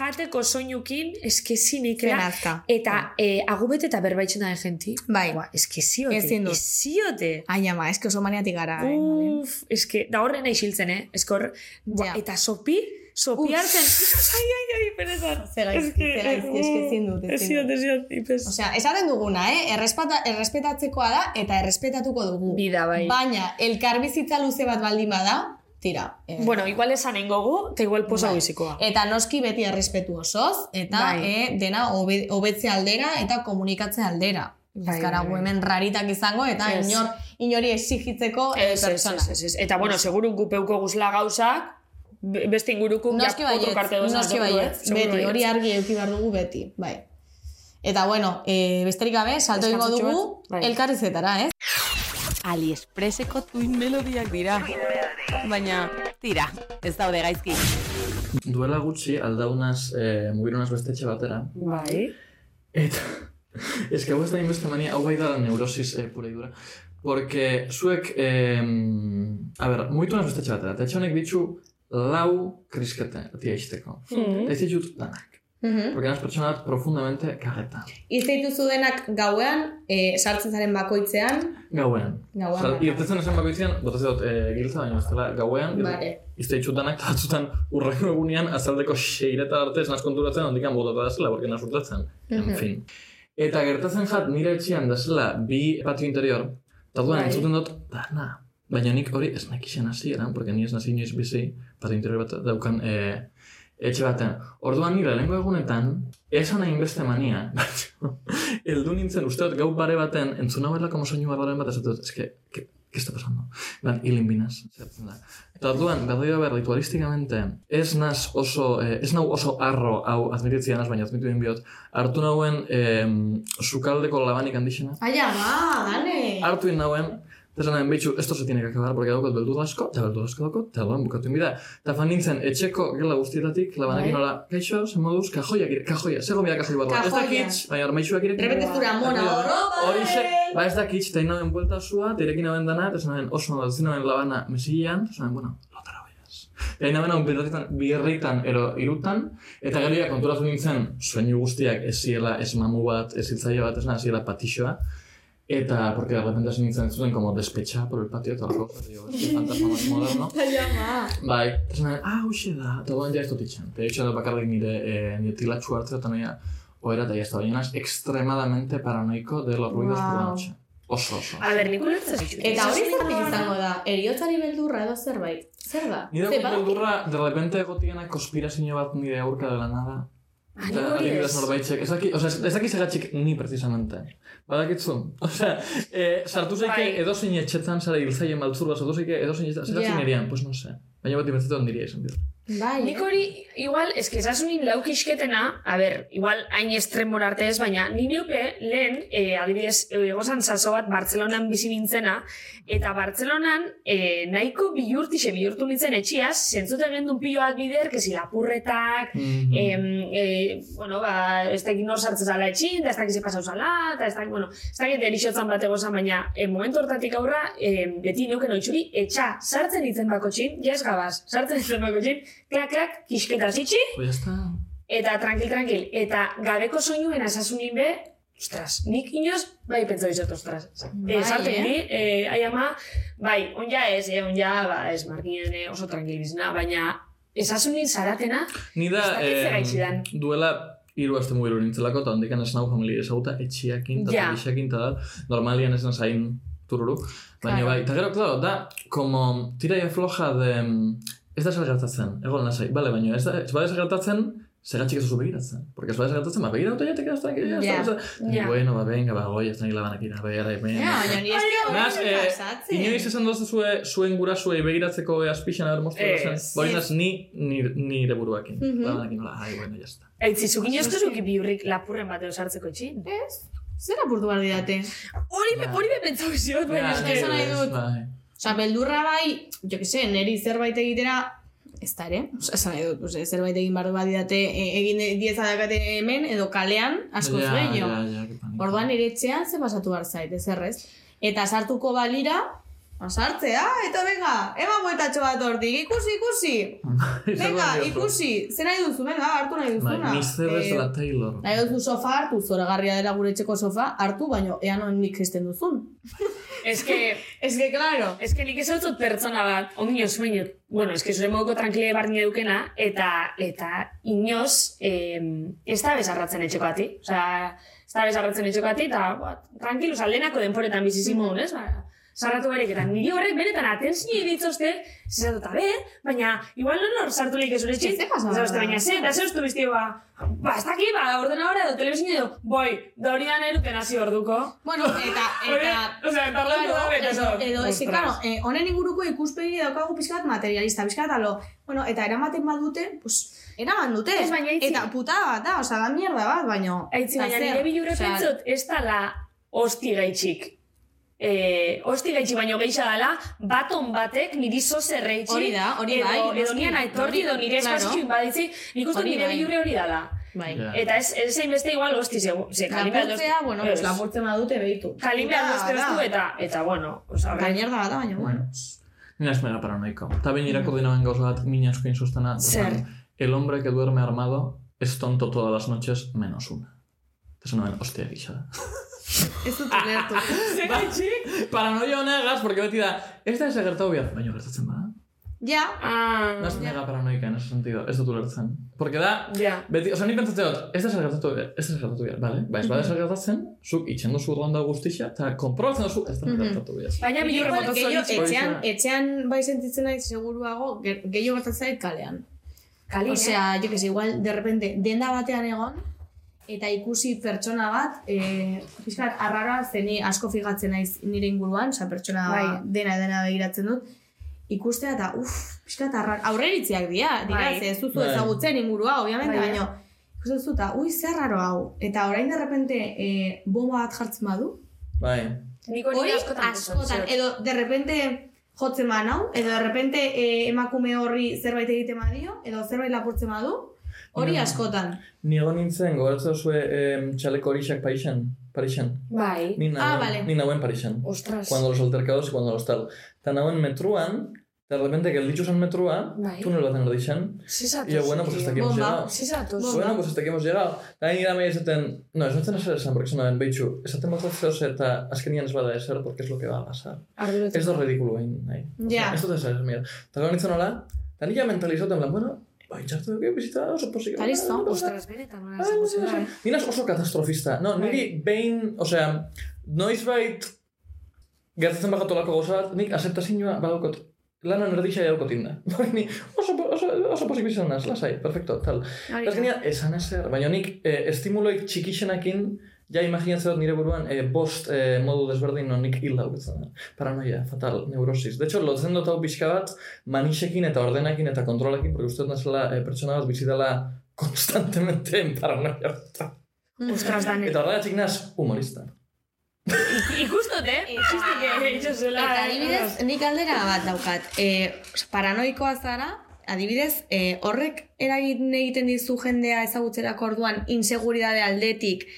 Jateko soinukin, eske zinikela. Zenazka. Eta eh, agubet eta berbaitzen da genti. Bai. Ba, eske ziote. Ezin dut. Ziote. Ai, ama, eske oso maniatik gara. eh, Uf, eske, da horren isiltzen, eh? Eske hor, ba, eta sopi, sopi hartzen. ai, ai, ai, benetan. Ze gaizki, ze gaizki, eske ezin dut, Ez ziot, ez ipez. Osea, esaten duguna, eh? Errespeta, errespetatzekoa da eta errespetatuko dugu. Bida, bai. Baina, elkarbizitza luze bat baldin bada, tira. Eh, Bueno, igual esan gogu, eta igual posa Bai. Eta noski beti errespetu osoz, eta Bai. eh, dena hobe, hobetze aldera eta komunikatze aldera. Bai, Ez gara bai, bai. hemen raritak izango, eta Ez. inor, inori exigitzeko eh, ez, persona. ez, ez. Eta, bueno, seguru gupeuko guzla gauzak, be- beste ingurukun, Noski baietz, noski baietz, beti, hori argi euki behar dugu beti, bai. Eta bueno, e, besterik gabe, salto Deskantzotxo dugu bai. elkarrizetara, ez? AliExpresseko tuin melodiak dira. Baina, tira, ez daude gaizki. Duela gutxi aldaunaz, eh, mugirunaz beste etxe batera. Bai. Eta, ez que hau ez da inbeste mania, hau bai da neurosis eh, pura y dura. Porque zuek, eh, a ber, mugitu naz beste etxe batera, eta etxe honek ditu lau kriskete, tia izteko. Mhm. Eta ez ditut danak. Mhm. Porque profundamente kageta. Izte dituzu denak gauean, e, sartzen zaren bakoitzean, Gauean. Gauean irtetzen esan bakoitzean, botatzen dut e, giltza, baina ez dela gauean. Vale. Izte ditut danak, eta batzutan urrengo egunean azaldeko seireta arte ez naz konturatzen, ondikan botata da zela, porque naz urtatzen. En Mhm. fin. Eta gertatzen jat nire etxean da zela bi patio interior, eta duan Bai. entzuten dut, dana. Baina nik hori ez nekixen hasi eran, porque ni ez nazi inoiz bizi, patio interior bat daukan e, etxe batean. Orduan nire lehenko egunetan, esan hain beste mania, eldu nintzen, uste dut gau bare baten, entzuna berla como soinu barbaren bat, ez dut, ez que, que, ¿qué está pasando? Ban, hilin binaz, zertzen da. Eta orduan, berdoia ber, ritualistikamente, ez naz oso, eh, ez nau oso arro hau admititzia naz, baina admitu biot, hartu nauen eh, sukaldeko labanik handixena, Ai, ama, dane! hartu nauen, esan nahen behitxu, esto se tiene que acabar, porque daukot beldur asko, eta beldur asko daukot, eta orduan bukatu inbida. Eta fan nintzen, etxeko gela guztietatik, labanakin Bai. nola, kaixo, zen moduz, kajoiak ire, kajoia, zer gomia kajoi barruan. Ez Kajoia. dakitz, baina armaixuak ire. Repente zura mona, oropa, Horixe, ba ez dakitz, eta inauen buelta zua, eta irekin nauen dana, eta nahen oso nola, zin nauen labana mesilean, eta nahen, bueno, lotara hoiaz. Eta inauen hau birritan, birritan, ero irutan, eta gero ja konturatu nintzen, soinu guztiak ez ziela, ez mamu bat, ez hiltzaile bat, ez nahi, ziela patixoa, Eta, porque de repente hasi nintzen zuten como despecha por el patio, eta horreko, eta este fantasma moderno. Bai, eta nahi, ah, hoxe da, eta duan ja ez dut itxan. Eta itxan dut bakarrik nire, eh, nire tilatxu hartzea, eta nahi, oera, eta ya está, baina extremadamente paranoico de los ruidos por la Wow. noche. Oso, oso. A ber, nik ulertzen. Eta hori zertik izango da, eriotzari beldurra edo zerbait. Zer da? Nire beldurra, de repente egotiena konspirazio bat nire aurka de la nada. Nik hori adibidez ez. norbaitzek, ez daki, osea, ez daki segatxik ni precisamente. Badakitzu, osea, eh, sartu zaike Bai. edozein etxetan zara hiltzaien maltzur bat, sartu zaike edozein etxetan, segatxik Ja. nirian, pues no sé. Baina bat ibertzetan niria izan dira. Bai, Nik hori, igual, eske esasunin laukisketena, a ber, igual hain estremora arte ez, baina ni neuke lehen, e, adibidez, egozan saso bat Bartzelonan bizi nintzena, eta Bartzelonan e, nahiko bihurtixe bihurtu nintzen etxiaz, zentzute gendun pilo bat bider, kezi lapurretak, Mhm. em, e, bueno, ba, ez dakit nor sartzen zala etxin, da ez dakit ze pasau zala, eta ez dakit, bueno, ez dakit erixotzan bat egozan, baina e, momentu hortatik aurra, e, beti neuken oitxuri, etxa, sartzen nintzen bako txin, jes gabaz, sartzen nintzen bako txin, klak, klak, kisketa zitxi, Pues ya está. eta tranquil, tranquil, eta gabeko soinuen asasunin be, ostras, nik inoz, bai pentsa dizot, ostras. Bai, eh, sartzen eh? eh, ai ama, bai, onja ez, eh, onja, ba, ez markinen eh, oso tranquil bizna, baina esasunin zaratena, Ni da, eh, duela hiru aste mugiru nintzelako, eta hondikan ez nau familia ezaguta etxiakin, eta felixakin, eta da, normalian ez nazain tururu. Baina Claro. bai, eta gero, claro, da, como tiraia floja de... Ez da zer gertatzen, egon nasai, bale, baina ez da, ez bada zer gertatzen, Zergatxik ez duzu begiratzen. Porque ez bada zer gertatzen, ba, begira autoiatek ez da, Ja. yeah. Ja. Bueno, ba, venga, ba, goi, ez nahi labanak ira, behar, hemen. Ja, baina ni ez hori eh, pasatzen. inoiz esan dozu zue, zuen gurasuei begiratzeko eh, azpixan haber mostratzen. Ez. Boi naz, ni, ni, nire buruakin. Mhm. Labanakin, nola, ai, bueno, ya está. Aitzi, zukin ez duzuki biurrik lapurren bateo sartzeko etxin? Ez. Zer apurtu behar didate? Hori be, hori be pentsau ziot, baina eske- esan nahi dut. Osa, beldurra bai, jo que se, neri zerbait egitera, ez da ere, Osa, esan nahi dut, zerbait egin barru badidate, e, egin dieza dakate hemen, edo kalean, asko Ja, gehiago. ja, ja. Orduan nire etxean ze pasatu behar zait, ez errez. Eta sartuko balira, Sartzea, eta venga, ema bueltatxo bat hortik, ikusi, ikusi. Venga, ikusi, zer nahi duzu, venga, hartu nahi Bai, duzuna. Mr. Bezala Taylor. Nahi duzu sofa hartu, zoragarria dela gure etxeko sofa, hartu, baino ea non nik esten duzun. Es que, es que, claro. Es que nik ez dut pertsona bat, ongi baino, bueno, es que zure moduko trankile barni dukena, eta, eta inoz, eh, ez da bezarratzen etxeko ati. Osea, ez da bezarratzen etxeko ati, eta, ba, tranquilo, saldenako denporetan bizizimo, mm. ez? Ba, sarratu barik, eta niri horrek benetan atentzio ditzozte, zizatu eta be, baina, igual non hor sartu lehik ez Ez Zauste, nada. baina ze, eta ze ustu biztio, ba, ba, ez daki, ba, ordenadora edo telebizin edo, boi, da hori da hasi orduko. Bueno, eta, eta... Osea, da, eta edo, edo, Ostras. claro, eh, honen inguruko ikuspegi daukagu pixka bat materialista, pixka bat alo, bueno, eta eramaten badute, pues, eraman dute. Ez, baina itzi- Eta putada bat da, osea, da mierda bat, baino... Aitzi, baina nire bilure pentsot, ez dala hosti gaitxik. Eh, hosti gaitxik baino geixa dala, baton batek niri zoze reitxik. Hori da, hori edo, bai, Edo noski. nian aitorti, edo nire Claro. espazitxuin baditzi, nik uste nire bai. bilure hori dala. Bai. Eta ez, ez zein beste igual hosti, ze, ze kalimea Lapurtzea, bueno, pues lapurtzen badute behitu. Bestu da. eta, eta bueno, oza, Da mierda bat da, baina, bueno. Ni naiz mega paranoiko. Eta behin irakurri naben gauza bat min asko insustena. Zer? El hombre que duerme armado es tonto todas las noches menos una. Eta zen naben, hostia gisa. Ez dut ulertu. Ze gaitxik? Paranoia honegaz, porque beti da, ez da ese gertatu behar, baina gertatzen bada. Ja. Ah, Naz mega paranoika en ese sentido, ez dut ulertzen. Porque da, ja. beti, oza, ni pentsatzen dut, ez da zer gertatu behar, ez da zer gertatu behar, bale? Ba, ez bada zer gertatzen, zuk itxen duzu urlanda guztixa, eta komprobatzen duzu, ez da Mhm. gertatu behar. Baina Nik bilure igual motozo gehiago- ditxik. etxean, etxean bai sentitzen naiz seguruago, ge- gehiago gertatzen zait kalean. Kalin, Osea, jo que sé, igual, de repente, denda batean egon, eta ikusi pertsona bat, e, pixkat, arraroa, zeni asko figatzen naiz nire inguruan, osea, pertsona Bai. dena dena begiratzen dut, ikustea eta, uff, pixkat, arrar, aurreritziak dira, dira, Bai. ze ez duzu Bai. ezagutzen ingurua, obviamente, Bai, baina, ikusten duzu eta, ui, zer raro hau, eta orain de repente, e, bomba bat jartzen badu, Bai. Nik Hori hori askotan askotan, edo de repente jotzen manau, edo de repente eh, emakume horri zerbait egiten badio, edo zerbait lapurtzen badu, hori askotan. Ni egon nintzen, gogoratzen zuen em, txaleko horixak Parixen. Parixen. Bai. Ni Ah, nauen, vale. ni nauen Parixen. Ostras. Cuando los altercados y cuando los tal. Eta nauen metruan, de repente gelditxu zen metrua, Bai. túnel baten erdixen, Zizatu. y yo, bueno, pues hasta aquí hemos Bomba. llegado. Zizatu. Bueno, pues hasta aquí hemos llegado. Hain gira mehi esaten, no, ez nintzen eser esan, porque esan behitxu, esaten bat zehoz eta azkenian ez bada eser, porque es lo que va a pasar. Ez da ridikulu hain, nahi. Ja. Ez dut eser, esan mira. Eta gau nintzen hola, nila mentalizatu, en plan, bueno, bai, txartu dugu, bizita oso posik. Eta listo. Ostras, benetan, eh? Nina oso katastrofista. No, niri behin, osea, noizbait gertatzen bagatu lako gauza bat, nik aceptazioa badaukot lanan erdixa daukot inda. Bai, ni oso, oso, oso posik bizan naz, lasai, perfecto, tal. Ez genia, esan ezer, baina nik eh, estimuloik txikixenakin, ja imaginatzen dut nire buruan eh, bost eh, modu desberdin non nik hil dauketzen da. Paranoia, fatal, neurosis. De hecho, lotzen dut hau pixka bat, manixekin eta ordenakin eta kontrolekin, porque uste dut nazela eh, pertsona bat bizitala konstantemente en paranoia. Ostras, dan. Eta horregatik naz, humorista. Ikustot, eh? Txistik egin zela. Eta adibidez, nik aldera bat daukat, e, paranoikoa zara, adibidez, e, horrek eragin egiten dizu jendea ezagutzerako orduan inseguridade aldetik,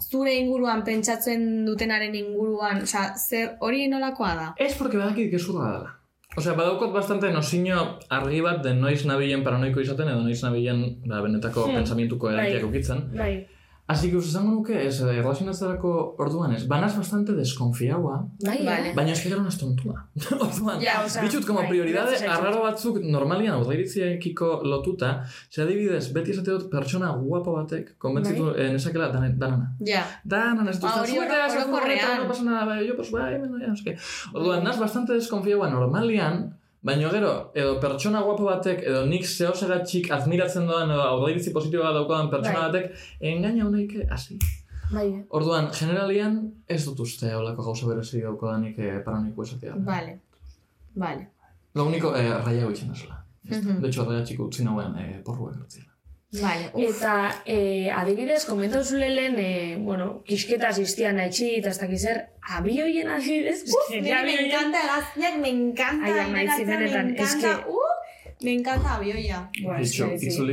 zure inguruan pentsatzen dutenaren inguruan, osea, zer hori nolakoa da? Ez porque badakit gezurra dela. Osea, badaukot bastante nozino argi bat de noiz nabilen paranoiko izaten edo noiz nabilen ba, benetako Hmm. pensamientuko Bai. erakiak ukitzen. Bai. Así que usango nuke, ez, eh, erlazionatzerako orduan ez, banaz bastante desconfiaua, Bai, Vale. baina eski gero tontua. orduan, Ja, osea, ditut como bai, prioridade arraro batzuk normalian aurreiritziekiko lotuta, ze adibidez, beti esate dut pertsona guapo batek, konbentzitu Bai. eh, nezakela dan, danana. Ja. Danan ez dut, Ba, hori "Zuete, oro- ez furgoneta, no pasa nada, bai, yo, pues, bai, bueno, sé qué. Orduan, naz bastante desconfiaua normalian, baina gero, edo pertsona guapo batek, edo nik zehosegatxik admiratzen doan, edo aurreiritzi positiboa daukadan pertsona Bai. batek, engaina honeik hasi. Bai. Orduan, generalian, ez dut uste holako gauza berezi daukodanik eh, paranoiko esatea. Vale. Vale. Lo único, eh, raia goitzen esela. Mhm. De hecho, raia txiko utzi nauen eh, porrua gertzela. Vale. Uf. Eta, eh, adibidez, komentau zule lehen, eh, bueno, kisketa asistia nahi eta ez dakiz zer, abioien adibidez, Uf, me abioien- encanta hegaztiak, me encanta Ai, ama, itzi, imitatzea, me benetan, encanta, eske- uh, me encanta abioia. Buah, eske, eske,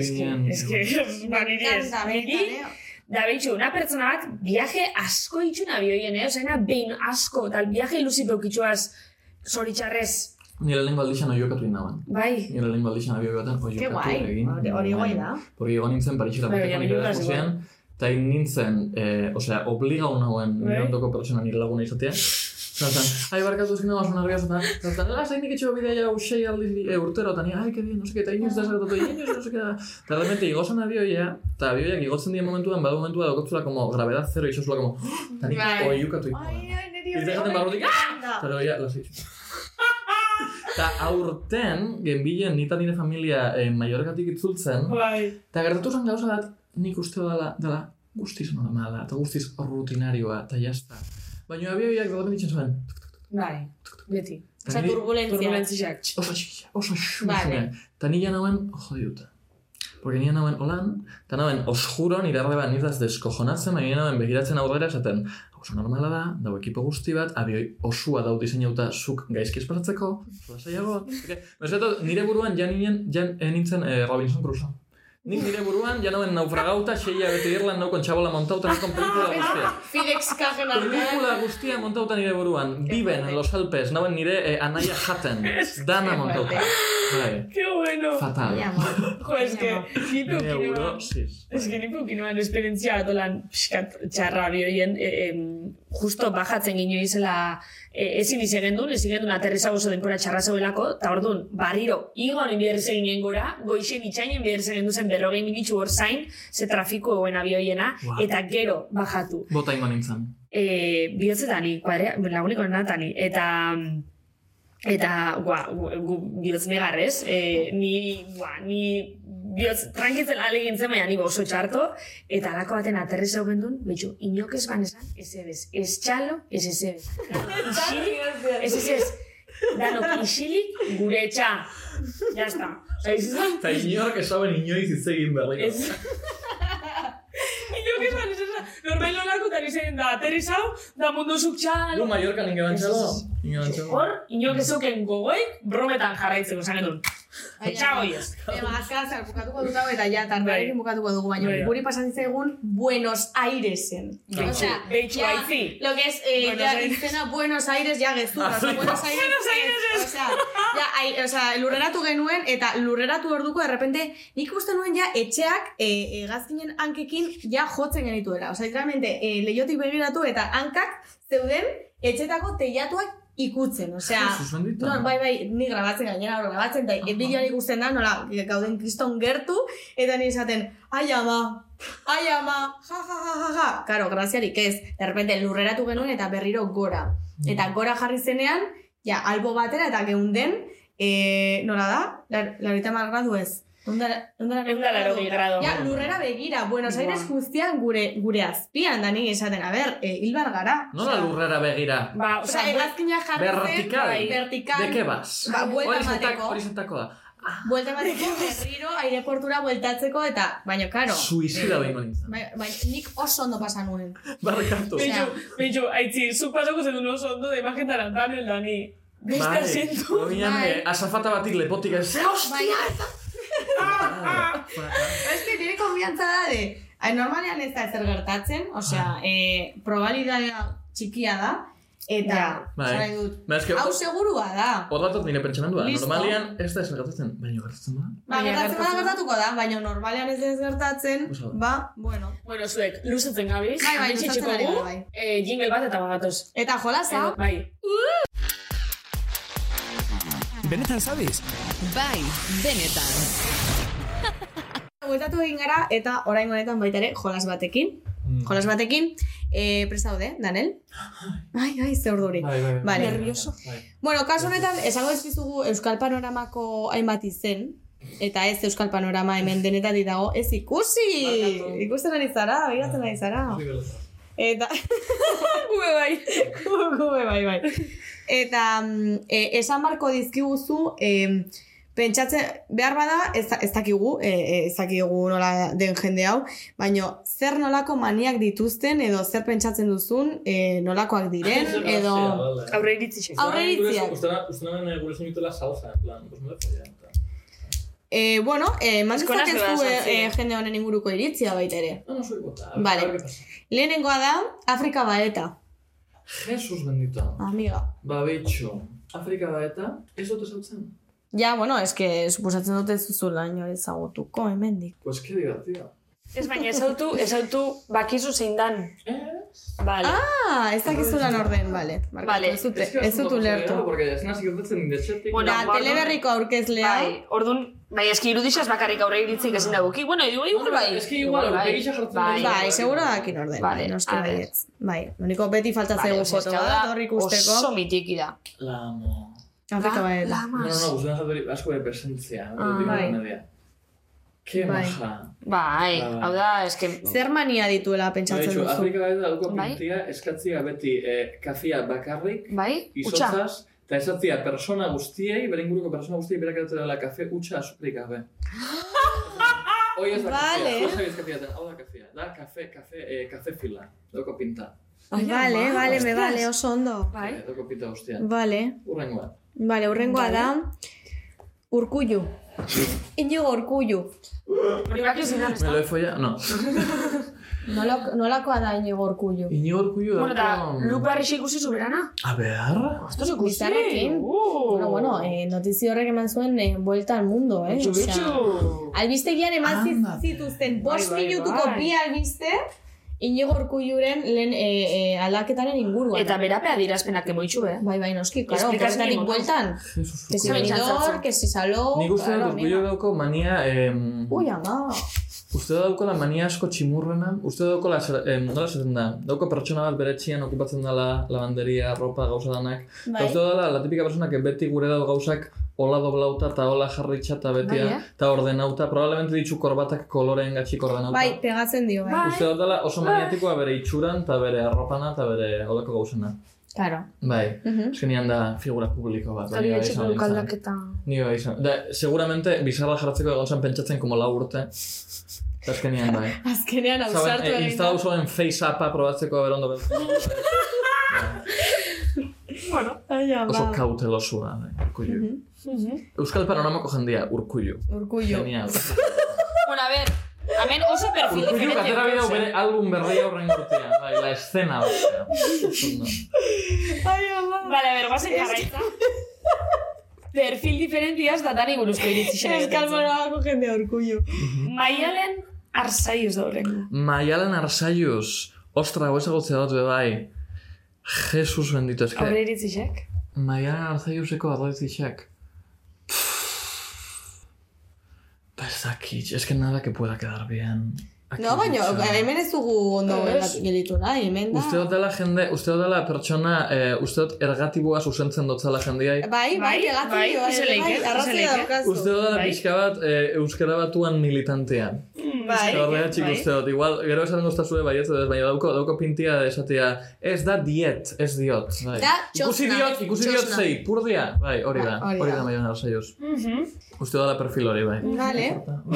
eske, Me niri ez, encanta, niri, benetan, eh? Da behitxu, una pertsona bat viaje asko itxuna bioien, eh? Osea, behin asko, tal viaje ilusi peukitxuaz zoritxarrez, Nire lehenko aldixan oiokatu inaban. bai. Nire lehenko aldixan abioi baten Ke oiokatu guai, egin. hori- hori guai da. Porque egon nintzen Parisera Bai, bateko baina nire nire deskusian, eta egin nintzen, eh, osea, obligau Bai. nire ondoko pertsona nire laguna izatea. Zaten, ai, barkatu ezkin dagoaz una argaz, eta, eta, lasai nik etxeko bidea ja usei aldiz e, urtero, eta ni, ai, que bien, no sé qué, eta inoiz da zertatu, inoiz, no sé qué, eta realmente igozan abioia, eta abioiak igotzen dien momentuan, badu momentua daukotuzula como gravedad zero, isozula como, eta Bai. oiukatu ikuan. Eta esaten barrutik, ah! Eta ja, lasai. Eta aurten, genbilen nita nire familia eh, maiorekatik itzultzen, Bai. eta gertatu zen gauza bat, nik uste dela, dela guztiz normala, eta guztiz rutinarioa, eta jazta. Baina abioiak dagoen ditzen zuen, Bai, beti. Osa, turbulentzia. Oso txikia, oso xumia. Vale. Eta nila nauen, jodiut. Porque nila nauen holan, eta nauen osjuro nire arreba nizaz deskojonatzen, baina nauen begiratzen aurrera esaten, oso normala da, dau ekipo guzti bat, abioi osua dau diseinauta zuk gaizki espasatzeko, oso saiago. Meseto, nire buruan jan ninen, jan eh, nintzen eh, Robinson Crusoe. Nik nire buruan, ja nauen naufragauta, seia bete irlan naukon txabola montauta, nakon pelikula guztia. Fidex kajen artean. Pelikula guztia montauta nire buruan. Viven en los Alpes, nauen nire eh, anaia jaten. Dana montauta. Bai. Qué bueno. Fatal. Jo, es que, ni Nire peukinoan, neurosis. es que ni peukinoan esperientzia atolan pixkat txarra bioien, e, em, justo bajatzen gino izela, e, ezin izen gendun, ezin gendun aterriza oso denpora txarra zeuelako, eta orduan, barriro, igon enbiderriz eginen gora, goixen itxainen enbiderriz egin duzen berrogei minitxu hor zain, ze trafiko egoen abioiena, Wow. eta gero bajatu. Bota ingo nintzen. e, bihotzetani, kuadrea, laguniko nenatani, eta eta, gua, gu, gu bihotz negarrez, e, ni, gua, ni bihotz trankitzen alegintzen, baina ni oso txarto, eta alako baten aterri zau gendun, betxu, inok ez ban esan, ez ebez, ez txalo, ez ez ebez. Ez ez ez, danok isilik, gure etxa. Ya está. Eta inork esaben inoiz hitz egin berriko. Ez. Inok ez ban esan, normal nolako tan izan da, aterri zau, da mundu zuk txalo. Gu Mallorca ninge? Ninge bantxalo? Hor, inok ezoken gogoik brometan jarraitzeko, esan edun. Eba, azkar, zer, bukatuko dut hau eta ja, tardarekin bukatuko dugu, baina Bai. guri pasan zitzaigun Buenos Airesen. Beitxu, Osea, beitxu, ja, aitzi. Lo que es, eh, Buenos izena Buenos Aires ja gezurra. Ah, Buenos Aires, Buenos Aires ez. Osea, ja, ai, osea, lurreratu genuen, eta lurreratu orduko, de repente, nik uste nuen ja, etxeak, eh, hegazkinen hankekin, ja jotzen genituela. Osea, literalmente, eh, leiotik begiratu, eta hankak zeuden, etxetako teiatuak ikutzen, osea, no, bai, bai, ni grabatzen gainera, grabatzen, eta bideoan ikusten da, nola, gauden kriston gertu, eta ni esaten, ai ama, ai ama, ja, ja, ja, ja, ja. Karo, graziarik ez, de repente lurreratu genuen eta berriro gora. Eta gora jarri zenean, ja, albo batera eta geunden, e, nola da? Lar, larita mar gradu ez. Eunda larogei grado. Ja, lurrera begira, Buenos Aires guztian gure, gure azpian, da ni esaten, a ber, e, hilbar gara. Nola lurrera begira? Ba, Osea, hegazkina jarri zen, Vertical. bai, vertical. De qué vas? Ba, buelta emateko. Horizontako da. Buelta emateko, berriro, aireportura bueltatzeko, eta, baina, karo. Suizida behingo nintzen. Bai, bai, nik oso ondo pasa nuen. Barkatu. Beitxu, beitxu, aitzi, zuk pasoko zen oso ondo de imagen tarantan da ni. Beste Bai, eh, azafata batik lepotik ez. Ze Baina, Que nire konfiantza da de... Ai, normalean ez da ezer gertatzen, osea, eh, probabilidadea txikia da, eta, Bai. dut, Ba, eske- hau segurua da. Hor datot nire. Listo. Normalian ez da ez gertatzen. Baina gertatzen da. Ba, gertatzen bada gertatuko da, baina normalean ez ez gertatzen, ba, bueno. Bueno, zuek, luzatzen gabiz. Bai, bai, luzatzen ari bai. eh, jingle bat eta bagatoz. Eta jolasa, Edo, Bai. Benetan sabes? Bai, benetan. bueltatu egin gara, eta orain honetan baita ere, jolas batekin. Jolas batekin, eh, prestaude, Danel? Ai, ai, ze urduri. Bai, bai, bai. Vale. Nervioso. Bueno, kasu honetan, esango ez dizugu Euskal Panoramako hainbat izen, eta ez Euskal Panorama hemen denetatik dago, ez ikusi! Ikusten ari zara, begiratzen ari zara. Eta... Gube bai, gube bai, bai. Eta mm, e, esan barko dizkiguzu, e, pentsatzen, behar bada, ez, ez dakigu, e, e, ez dakigu nola den jende hau, baino zer nolako maniak dituzten, edo zer pentsatzen duzun, e, nolakoak diren, edo... Aurre iritzi Aurre iritziak. Uste naben gure zinitela salsa, en plan, pues no le follan. E, bueno, e, eman Eskola dezakezu zeba e, sartzea. e, jende honen inguruko iritzia baita ere. No, no bota. Vale. Lehenengoa da, Afrika baeta. Jesus bendito. Amiga. Ba, bitxo. Afrika da eta, ez dut esatzen. Ja, bueno, eske, suposatzen dut ez zuzula ino ezagutuko, hemendik. Pues que divertido. Ez baina ez autu, ez autu bakizu zein dan. Vale. Ah, ez dakizulan orden, vale. Ez dut, ez dut ulertu. Porque ez nazik gertatzen indetxetik. Bueno, Da, teleberriko aurkezlea. Bai, orduan, bai, eski irudixaz bakarrik aurre iritzik ezin dagoki. Bueno, igual, igual bai. Es que igual, bai. aurpegisa jartzen Bai, Bai, seguro dakin orden. Vale, Bai, noski baietz. Bai, noniko beti falta osea, foto bat, da hor ikusteko. Oso mitiki da. La amo. Afrika bai da. No, no, no, asko de presentzia. Ah, bai. Ke Bai. maja. Bai, Bai. hau da, eske... Zer mania dituela pentsatzen Baitxu, duzu? Afrika bai da duko Bai. pintia, eskatzia beti eh, kafia bakarrik, Bai, izotzaz, eta esatzia persona guztiei, bere inguruko persona guztiei berak dela kafe utxa azukrik gabe. Hoi ez da Vale. kafia den, hau da kafia. Da, kafe, kafe, eh, kafe fila, doko pinta. Vale, vale, me vale, oso ondo. Bai. Eh, doko pinta guztia. Vale, Urrengoa. vale, urrengoa da... Urkullu. Inigo urkullu. Me lo he follado? No. Nolak- Nolakoa da Inigo urkullu? Inigo urkullu Bueno, da, dauko... lupa errexi ikusi zuberana. A ver... Ostras, ikusi. Bizarrekin. Uh. Bueno, bueno, eh, notizio horrek eman zuen eh, vuelta al mundo, eh? Bitxu, Osea, bitxu. Albistegian eman zi- Anda. zituzten bost minutuko bi albiste Inigo Urkulluren lehen e, e, aldaketaren inguruan. Eta berapea dirazpenak emoitxu, eh? Bai, bai, noski, claro, montón. bueltan. Que si venidor, que si saló... Nik uste dut urkullu dauko mania... Em, Ui, ama. Uste dauko la mania asko tximurrena, uste dauko la, em, nola esaten da, dauko pertsona bat bere etxean okupatzen dela lavanderia, ropa, gauza danak. Bai. Uste dela, la tipika persona que beti gure dau gauzak hola doblauta eta hola jarritxa eta betia, Bai, eh? eta ordenauta, probablemente ditzu korbatak koloreen gatxik ordenauta. Bai, pegatzen dio, bai. Bai. Uste dela oso maniatikoa bere itxuran eta bere arropana eta bere holako gauzena. Claro. Bai, eske nian da figura publiko bat. Hori bai, etxeko izan nintzen. lukaldaketa. Ni bai izan. Da, seguramente bizarra jarratzeko egon zen pentsatzen como lau urte. Eta azkenean bai. Azkenean ausartu eh, egin instalau zuen face-upa probatzeko ber ondo beltzen. Bueno. Ai, Oso ama. kautelosua, bai, urkullu. Euskal panoramako jendia, urkullu. Urkullu. Genial. Hemen oso perfil diferente. katera bidau bere album berria horren urtean, bai, la escena osea. Ondo. Ai, ama. Vale, a ver, guazen jarraitza. Perfil diferentiaz da dani buruzko iritzi xera. Euskal Monoako jendea urkullu. Maialen arzaiuz da horrengo. Maialen Arsaius, ostra, hau ezagutzea dut bai. Jesus bendito, eske. Aurre iritzi xek. Maialen Arsaiuseko arroitzixak. Ez dakit, es que nada que pueda quedar bien. Aquí No, baina, dicho. hemen ez dugu ondo gelitu nahi, hemen da. Uste dut dela jende, uste dut dela pertsona, eh, uste dut ergatiboa zuzentzen dotzala jendiai. Bai, bai, Bai, egatu bai, dio, izeleike, bai, arrazia izeleike. daukazu. Uste dut dela Bai. pixka bat eh, euskara batuan militantea. Bai, Eta horregatik bai. uste dut, igual, gero esan guztazue baietz, ez, baina dauko, dauko pintia de esatea, ez da diet, ez diot. Bai. Da ikusi diot, ikusi diot txosna. zei, purdia. Bai, hori da, Hori hori da. da maian arsaioz. Mhm. Uste dut perfil hori, bai. Vale.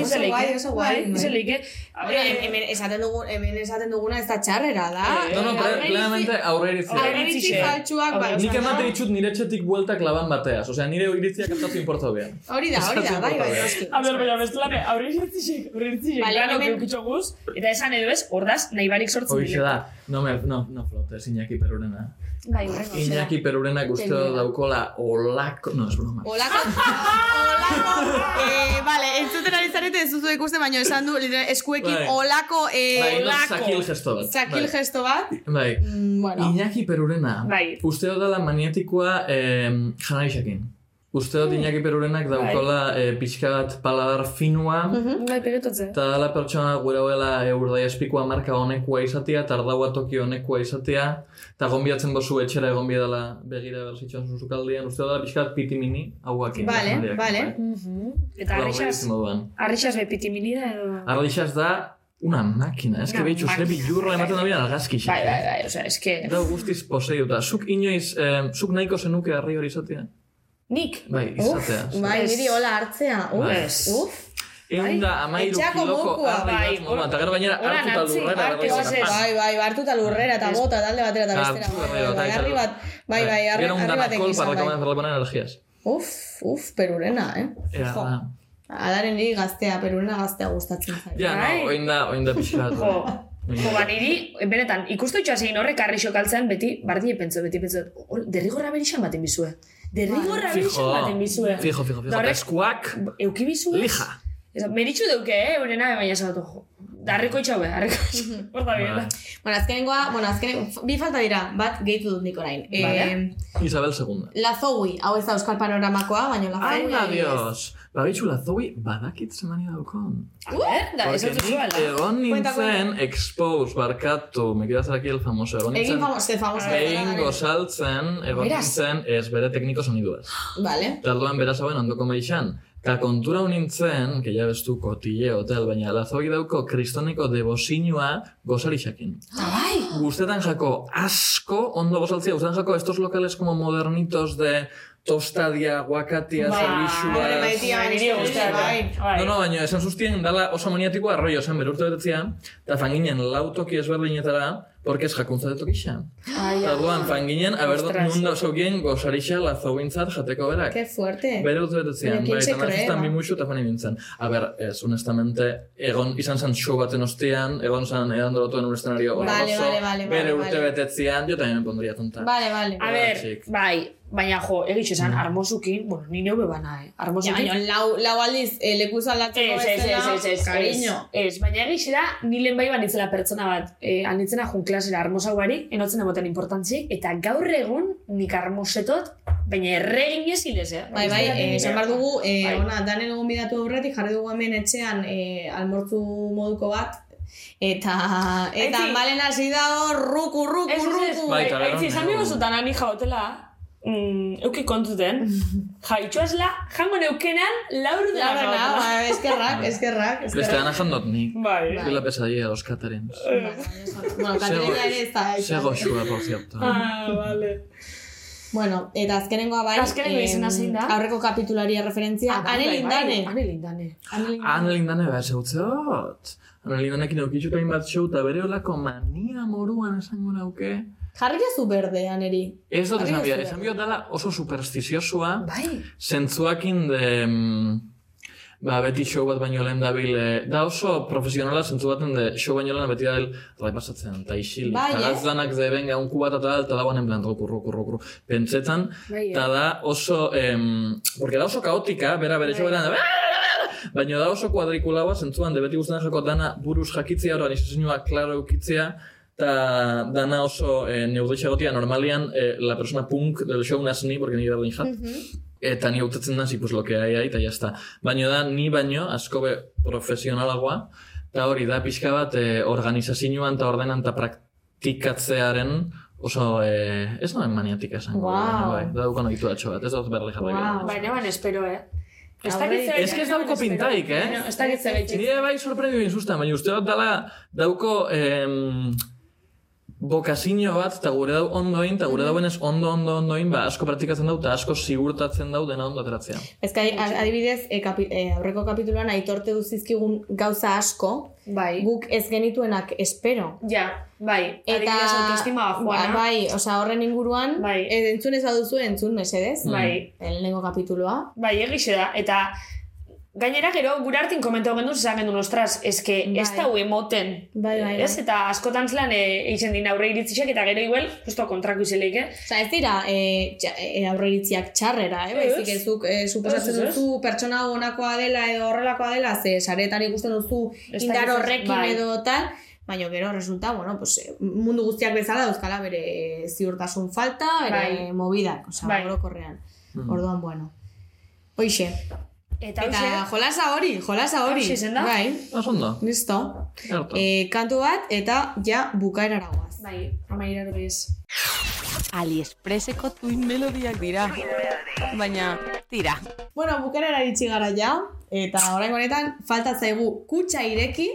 Oso guai, oso guai. Bai, izeleike. Hombre, hemen esaten dugu, hemen esaten duguna ez da txarrera da. No, no, ple- plenamente aurre iritzia. Aurreiritzi faltsuak, bai, Nik emate no. ditut nire etxetik bueltak laban bateaz. Osea, nire iritziak kaptatu importau behan. Hori da, hori da, bai, bai, noski. A ber, baina bestelane, aurre iritzi xek, aurre iritzi. Vale, Plano, hemen- keukitxo guz, eta esan edo ez, ordaz, nahi barik sortzen Hoxe da, no, me, no, no flotes, Iñaki Perurena. Bai, horrengo. Iñaki Perurenak uste dut daukola olako... No, es broma. Olako, olako, eh, vale, entzuten ari zarete ez duzu ikusten, baina esan du eskuekin Bai. olako, eh, Bai, no, olako. zakil gesto bat. Zakil Bai. gesto bat. Bai. Mm, bueno. Iñaki Perurena. Bai. Uste dut dela maniatikoa eh, janarixekin. Uste dut Iñaki Perurenak daukola eh, pixka bat paladar finua. Bai, pegetotze. Eta dela pertsona gure hoela e, urdai espikoa marka honekoa izatea, tardaua toki honekoa izatea, eta gombiatzen bozu etxera egon dela begira bersitxan zuzukaldian, uste dela pixka bat piti mini, hauakin. Vale, janariak, vale. bai. Eta arrixaz, arrixaz bepiti minida edo... Arlixaz da una máquina, ez que behitxu, zer máquina. bilurro ematen da bian argazki Bai, bai, bai, osea, eske... Da guztiz poseiuta. Zuk inoiz, eh, zuk nahiko zenuke harri hori izatea? Nik? Bai, Uf, izatea. bai, niri hola hartzea. Uf, Bai. uf. Egun da amairu Etxako kiloko bai, bat moduan, eta gero gainera hola hartu eta natzi, lurrera. Bai, bai, hartu eta lurrera eta bota talde batera eta bestera. Hartu Bai, bai, bai, harri bat, bai, bai, harri, Gero un harri batek danakol izan, para bai. la poner energías. Uf, uf, perurena, eh? Ea, Jo. da. Adaren niri gaztea, perurena gaztea gustatzen zait. Ja, Bai. no, oin da, oin da pixka bat. Jo, jo, ba, niri, benetan, ikustu itxoa zein horrek arri xokaltzen, beti, bardie pentso, beti pentso, "Ol, derrigorra berixan baten bizue. Derrigorra Fijo, bizu baten bizue. fijo, fijo, fijo. Horrek- Eta eskuak, Euki bizu ez? lija. Ez, meritxu deuke, eh, eurena, baina esatu, jo. Darriko itxaue, darriko itxaue. Horta bien. Bai. Bueno, azkenengoa, bueno, azkenen, bi falta dira, bat gehitu dut nik orain. Vale. Eh, Isabel segunda. La Zoe, hau ez da Euskal Panoramakoa, baina La Zoe... Aina, adibidez. dios. Babitxu, la Zoe badakit zemani daukon. A ver, da, ez dut zuela. egon nintzen expose, barkatu, me quedas aquí el famoso, egon Egin nintzen famoso, famoso. behin gozaltzen, egon nintzen ez bere tekniko soniduaz. Vale. Eta orduan beraz hauen ondoko meixan. Eta kontura nintzen, que ya bestu kotille hotel, baina la Zoe dauko kristoniko debosinua gozarixakin. Bai. Gustetan jako asko, ondo gozaltzia, gustetan jako estos locales como modernitos de tostadia, guakatia, Bai, zerbixua... No, no, baina esan zuztien dala oso maniatiko arroio esan bere urte betetzia, eta fanginen lau toki ezberdinetara, porque ez jakuntza de tokixa. Ai, Eta duan, fanginen, a ber, Ostras. nun da zaukien gozarixa la zaugintzat jateko berak. Qué fuerte. Bere urte betetzean, Baina, bai, ¿quién se eta nazistan ba? bi musu eta fani nintzen. A ber, ez, honestamente, egon izan zen show baten ostean, egon zen edan dolotu en un escenario Vale, oso, vale, vale, bere vale, urte vale. betetzean, yo también me pondría tonta. Vale, vale. A chic. bai, baina jo, egitxo esan, armozukin, bueno, ni neube bana, eh? Ja, Armozukin. baina lau, lau aldiz eh, lekuz aldatzeko Ez, ez, ez, ez, ez, cariño. ez, baina egixe da, ni lehen bai banitzela pertsona bat, eh, anitzena jun klasera armosauari, enotzen emoten importantzik, eta gaur egun nik armosetot, baina erreginez hilez, eh? Bai, bai, eh, esan behar dugu, eh, Bai. ona, danen egon bidatu aurretik, jarri dugu hemen etxean eh, almortzu moduko bat, eta, eta malen hasi da hor, ruku, ruku, Ez, ez, ez, ruku. Bai, Aitzi, esan bigo zutan ani jaotela, mm, euki kontuten, jaitxoazla, jango neukenan, laur dela Laurena, jaotela. ba, eskerrak, eskerrak, Beste gana jandot nik. Bai. Es la pesadilla de los caterings. Bueno, Katerina ere ez da. Sego xua, por cierto. Ah, vale. Bueno, eta azkenengoa bai, Azkenengo izena zein da? aurreko kapitularia referentzia, Ah, bai, Ane bai, Lindane. bai, Ane Lindane. Ane Lindane. Behar zeutzeot. Ana Lindanekin eukitxu hain bat show, eta bere olako mania moruan esango nauke. Jarri jazu berde, Aneri. Ez dut esan jazu esan bia dela oso superstiziosua, Bai. zentzuakin de... Ba, beti show bat baino lehen dabil, eh, da oso profesionala zentzu baten de show baino lehen beti dabil, rai pasatzen, eta isil, Bai, eta eh? gazdanak de benga un kubat eta tal, eta dagoen en plan, ruku, ruku, ruku, pentsetan, Bai, eta da oso, em, porque da oso kaotika, bera bere show beran, baina da oso kuadrikulaua, zentzuan, de beti guztien jako dana buruz jakitzea, oroan izuzinua klaro eukitzea, eta dana oso eh, neudetxe gotia, normalian, eh, la persona punk del show nasni, porque ni berdin jat, eta ni hautatzen da, pues lo que hay ahí, eta jazta. Baina da, ni baino, asko be profesionalagoa, eta hori da pixka bat eh, organizazioan eta ordenan eta praktikatzearen oso, eh, ez noen maniatika esango. Wow. baina bai, da daukan oitu atxo bat, ez dut berri jarri. Wow. Baina ban espero, eh? Ez Aurre- dakit zer- Ez que ez dauko pintaik, eh? Baina, Ez dakit zer gaitxik. Nire bai sorprendio inzustan, baina uste dut dala dauko em, bokazio bat, eta gure dau ondoin, eta gure dauenez ondo, ondo, ondoin, ba, asko praktikatzen dau, eta asko sigurtatzen dau dena ondo ateratzea. Ez que, adibidez, e, kapi, e, aurreko kapituluan aitorte duzizkigun gauza asko, Bai. guk ez genituenak espero. Ja, bai. Eta, Adibidez, autoestima bajoana. Ba- bai, osea, horren inguruan, Bai. e, entzun ez baduzu, entzun, mesedez. Bai. Lehenengo kapitulua. Bai, egixe da. Eta gainera gero gure hartin komentau gendu, esan gendu, ostras, eske ez Bai. da hue moten. Bai, bai, Ez, bai. eta askotan zelan e, eitzen din aurre iritzixek, eta gero igual, justo kontrako izeleik, eh? Osea, ez dira e, e, aurreiritziak txarrera, eh? Baizik ez duk e, suposatzen Ez, ez, ez. duzu pertsona honakoa dela edo horrelakoa dela, ze saretan ikusten duzu Ez indar horrekin bai. edo tal, baina gero resulta, bueno, pues, eh, mundu guztiak bezala dauzkala bere ziurtasun falta, bere Bai. movidak, osea, Bai. orokorrean. Mm. Orduan, bueno. Hoixe. Eta, Eta jolasa hori, jolasa hori. Bai, Oso listo. Gerto. E, kantu bat, eta ja bukaerara goaz. bai, amaira bez. AliExpresseko tuin melodiak dira. Baina, tira. Bueno, bukerara iritsi gara ja, eta orain honetan falta zaigu kutsa ireki,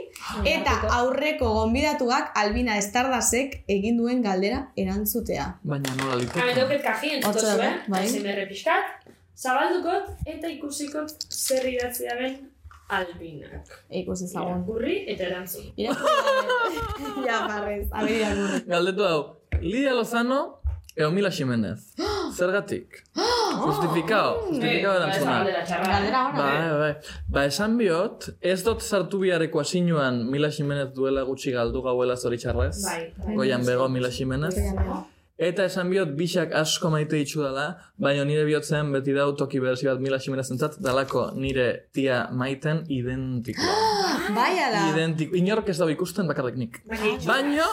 eta aurreko gonbidatuak Albina Estardasek egin duen galdera erantzutea. Baina nola liteke. dauket kaji entzuto Hortxe zuen, dago, bai. ASMR pixkat, zabaldukot eta ikusikot zer idatzi daben albinak. Ikus ezagun. Irakurri eta erantzun. Irakurri ja, barrez, abri irakurri. Galdetu hau, Lidia Lozano, eo Mila Jimenez. Zergatik? Justifikao, justifikao erantzuna. Galdera ona. Bai, bai. Ba, esan biot, ez dut sartu bihareko asinuan Mila Jimenez duela gutxi galdu gauela zoritxarrez. Bai, bai. Goian bego Mila Jimenez. Eta esan biot bixak asko maite ditxu dela, baina nire bihotzen beti dau toki berezi bat Mila Ximenez entzat, dalako nire tia maiten identikoa. Bai, ala. Identiko. Inork ez dago ikusten bakarrik nik. Baina,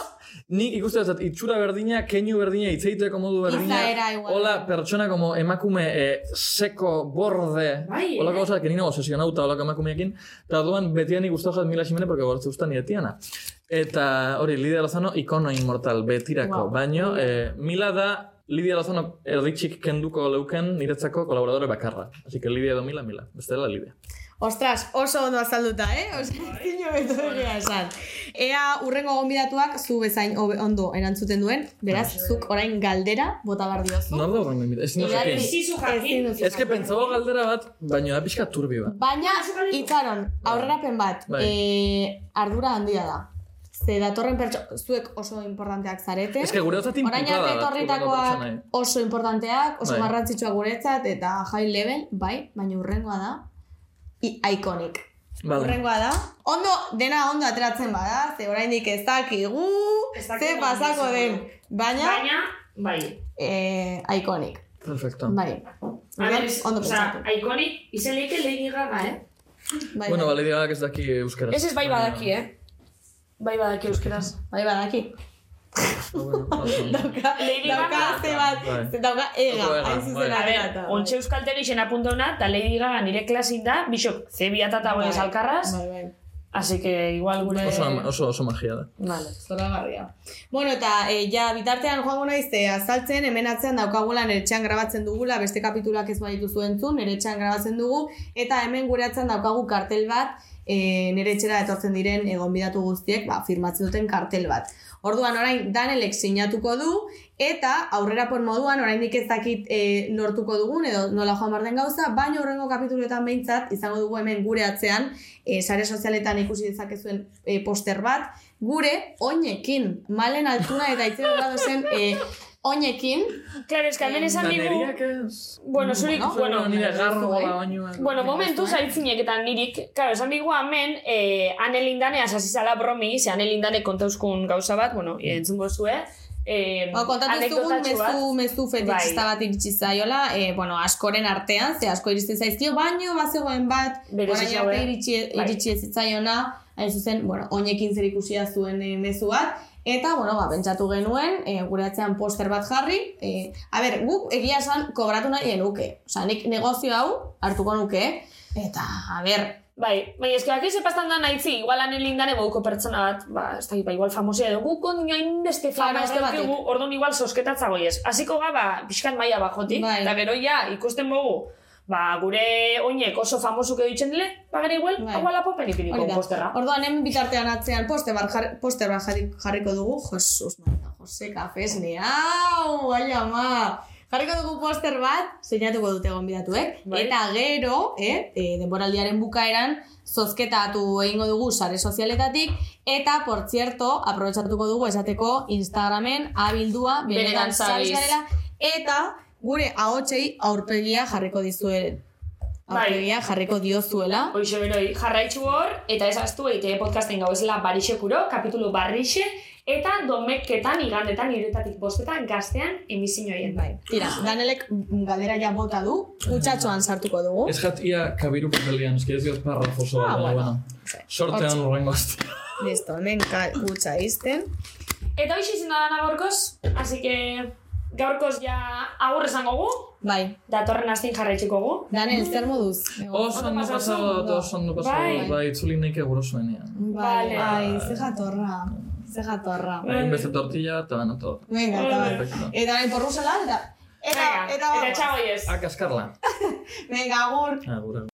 nik ikusten dut itxura berdina, keinu berdina, itzeiteko modu berdina. Izaera igual. Hola, pertsona como emakume eh, seko, borde, Bai, holako eh? gauzak, que nina obsesionauta holako emakumeekin, eta orduan betian gustatu jat Mila Ximene, porque gortze gustan nire tiana. Eta hori, Lidia Lozano, ikono inmortal, betirako. Wow. Baino, eh, Mila da Lidia Lozano erditxik kenduko leuken niretzako kolaboradore bakarra. Así que Lidia edo Mila, Mila. Bestela Lidia. Ostras, oso ondo azalduta, eh? Oso, zino beto egia esan. Ea urrengo gonbidatuak zu bezain ondo erantzuten duen, beraz, zuk orain galdera bota bar diozu. Nor da jakin. Ezizu jakin. Ezin duzu Ez que pentsabo galdera bat, baina da pixka turbi bat. Baina, itxaron, aurrerapen bat, Bai. eh, ardura handia da. Ze datorren pertso, zuek oso importanteak zarete. Ez que gure otzat Orain arte etorritakoak oso importanteak, oso Bai. garrantzitsuak guretzat, eta high level, bai, baina urrengoa da, iconic. Vale. Urrengoa da, ondo, dena ondo ateratzen bada, ze oraindik ez dakigu, ze pasako den, baina, Baina, bai. eh, iconic. Perfecto. Bai. A ver, es, ondo o sea, iconic, izen leike Lady Gaga, eh? Bai, Bueno, bai. bale diagak ez daki euskaraz. Ez ez bai badaki, eh? Bai badaki euskeraz. Bai badaki. Dauka, Lady dauka ze bat, Bai. ze dauka ega, ega, hain zuzen bai. A ver, agerata. ontxe euskaltegi izen apunta hona, eta Lady Gaga nire klasin da, bisok, ze biatata Bai, goez alkarraz, Bai, bai. así que igual gure... Oso, oso, oso magia da. Vale, zoragarria. Bueno, eta e, ja, bitartean joango naiz e, azaltzen, hemen atzean daukagula nire etxean grabatzen dugula, beste kapitulak ez badituzu entzun, nire etxean grabatzen dugu, eta hemen gure atzean daukagu kartel bat, e, nire etxera etortzen diren egon bidatu guztiek, ba, firmatzen duten kartel bat. Orduan orain Danelek sinatuko du eta aurrerapon moduan oraindik ez dakit e, lortuko dugun edo nola joan den gauza, baina horrengo kapituluetan behintzat izango dugu hemen gure atzean e, sare sozialetan ikusi dezakezuen e, poster bat, gure oinekin, malen altuna eta itzero zen e, oinekin. Claro, es que hemen esan digu... Ez... Bueno, zurik, Bueno, bueno, nire garro gola baino... Bueno, momentu zaitzinek eta nirik, claro, esan digu hemen, eh, anelindane asazizala bromi, ze anelindane kontauzkun gauza bat, bueno, entzungo zue, eh, Ba, kontatu ez dugun mezu, mezu Bai. bat iritsi zaiola, e, bueno, askoren artean, ze asko iristen zaizkio, baino bazegoen bat, orain arte zaue. iritsi, Bai. iritsi ez zitzaiona, hain zuzen, bueno, oinekin zer ikusia zuen mezu bat, eta, bueno, ba, pentsatu genuen, e, gure atzean poster bat jarri, e, a ber, guk egia esan kobratu nahi genuke, osea, nik negozio hau hartuko nuke, eta, a ber, Bai, bai, eske baki sepastan da naitzi, igual anelindane moduko pertsona bat, ba, ez da, ba, igual famosia edo, guk ondino hainbeste fama Claro, ez horregatik. orduan igual sosketatza goiez. Hasiko ga, ba, pixkat maila bajotik, Bai. eta gero ja, ikusten bogu, ba, gure oinek oso famosuk editzen dile, ba, gero igual, Bai. igual apopen ipiniko Hori da. posterra. Orduan hemen bitartean atzean poster bat, jarri, poster bat jarri, jarriko dugu. Jesus, Marta, Jose Kafesne. Au, ai ama. Jarriko dugu poster bat, seinatuko dute gonbidatuek. Bai. Eta gero, eh, e, denboraldiaren bukaeran, zozketatu egingo dugu sare sozialetatik, eta, por cierto, aprobetsatuko dugu esateko Instagramen abildua benetan zabiz. eta gure ahotsei aurpegia jarriko dizue aurpegia jarriko diozuela. Hoxe beroi, jarraitzu hor, eta ez astu eite podcasten gau esela barixekuro, kapitulu barrixe, eta domeketan, igandetan, iretatik bostetan, gaztean, emisioien. Bai. Tira, Danelek galdera ja bota du, kutsatxoan sartuko dugu. Ez jat ia kabiru papelian, eski ez diot parrafoso Ah, bat, bueno. bueno. Sortean horrengo azte. Listo, hemen kutsa izten. Eta hoxe izin da dana gaurkoz, así que gaurkoz ja agur esango gu, Bai. datorren astin jarraitxiko gu. Danel, zer moduz? Oso ondo pasado, eta oso ondo pasado, Bai. bai, itzuli nahi eguro zuenean. Bai, Vale. ai, ze jatorra. Ze jatorra. Hain beste tortilla, eta bana todo. Venga, eta bai. Eta nahi porru zela, eta... Eta, Venga, eta, eta vamos. txagoiez. A kaskarla. Venga, agur. Agur, agur.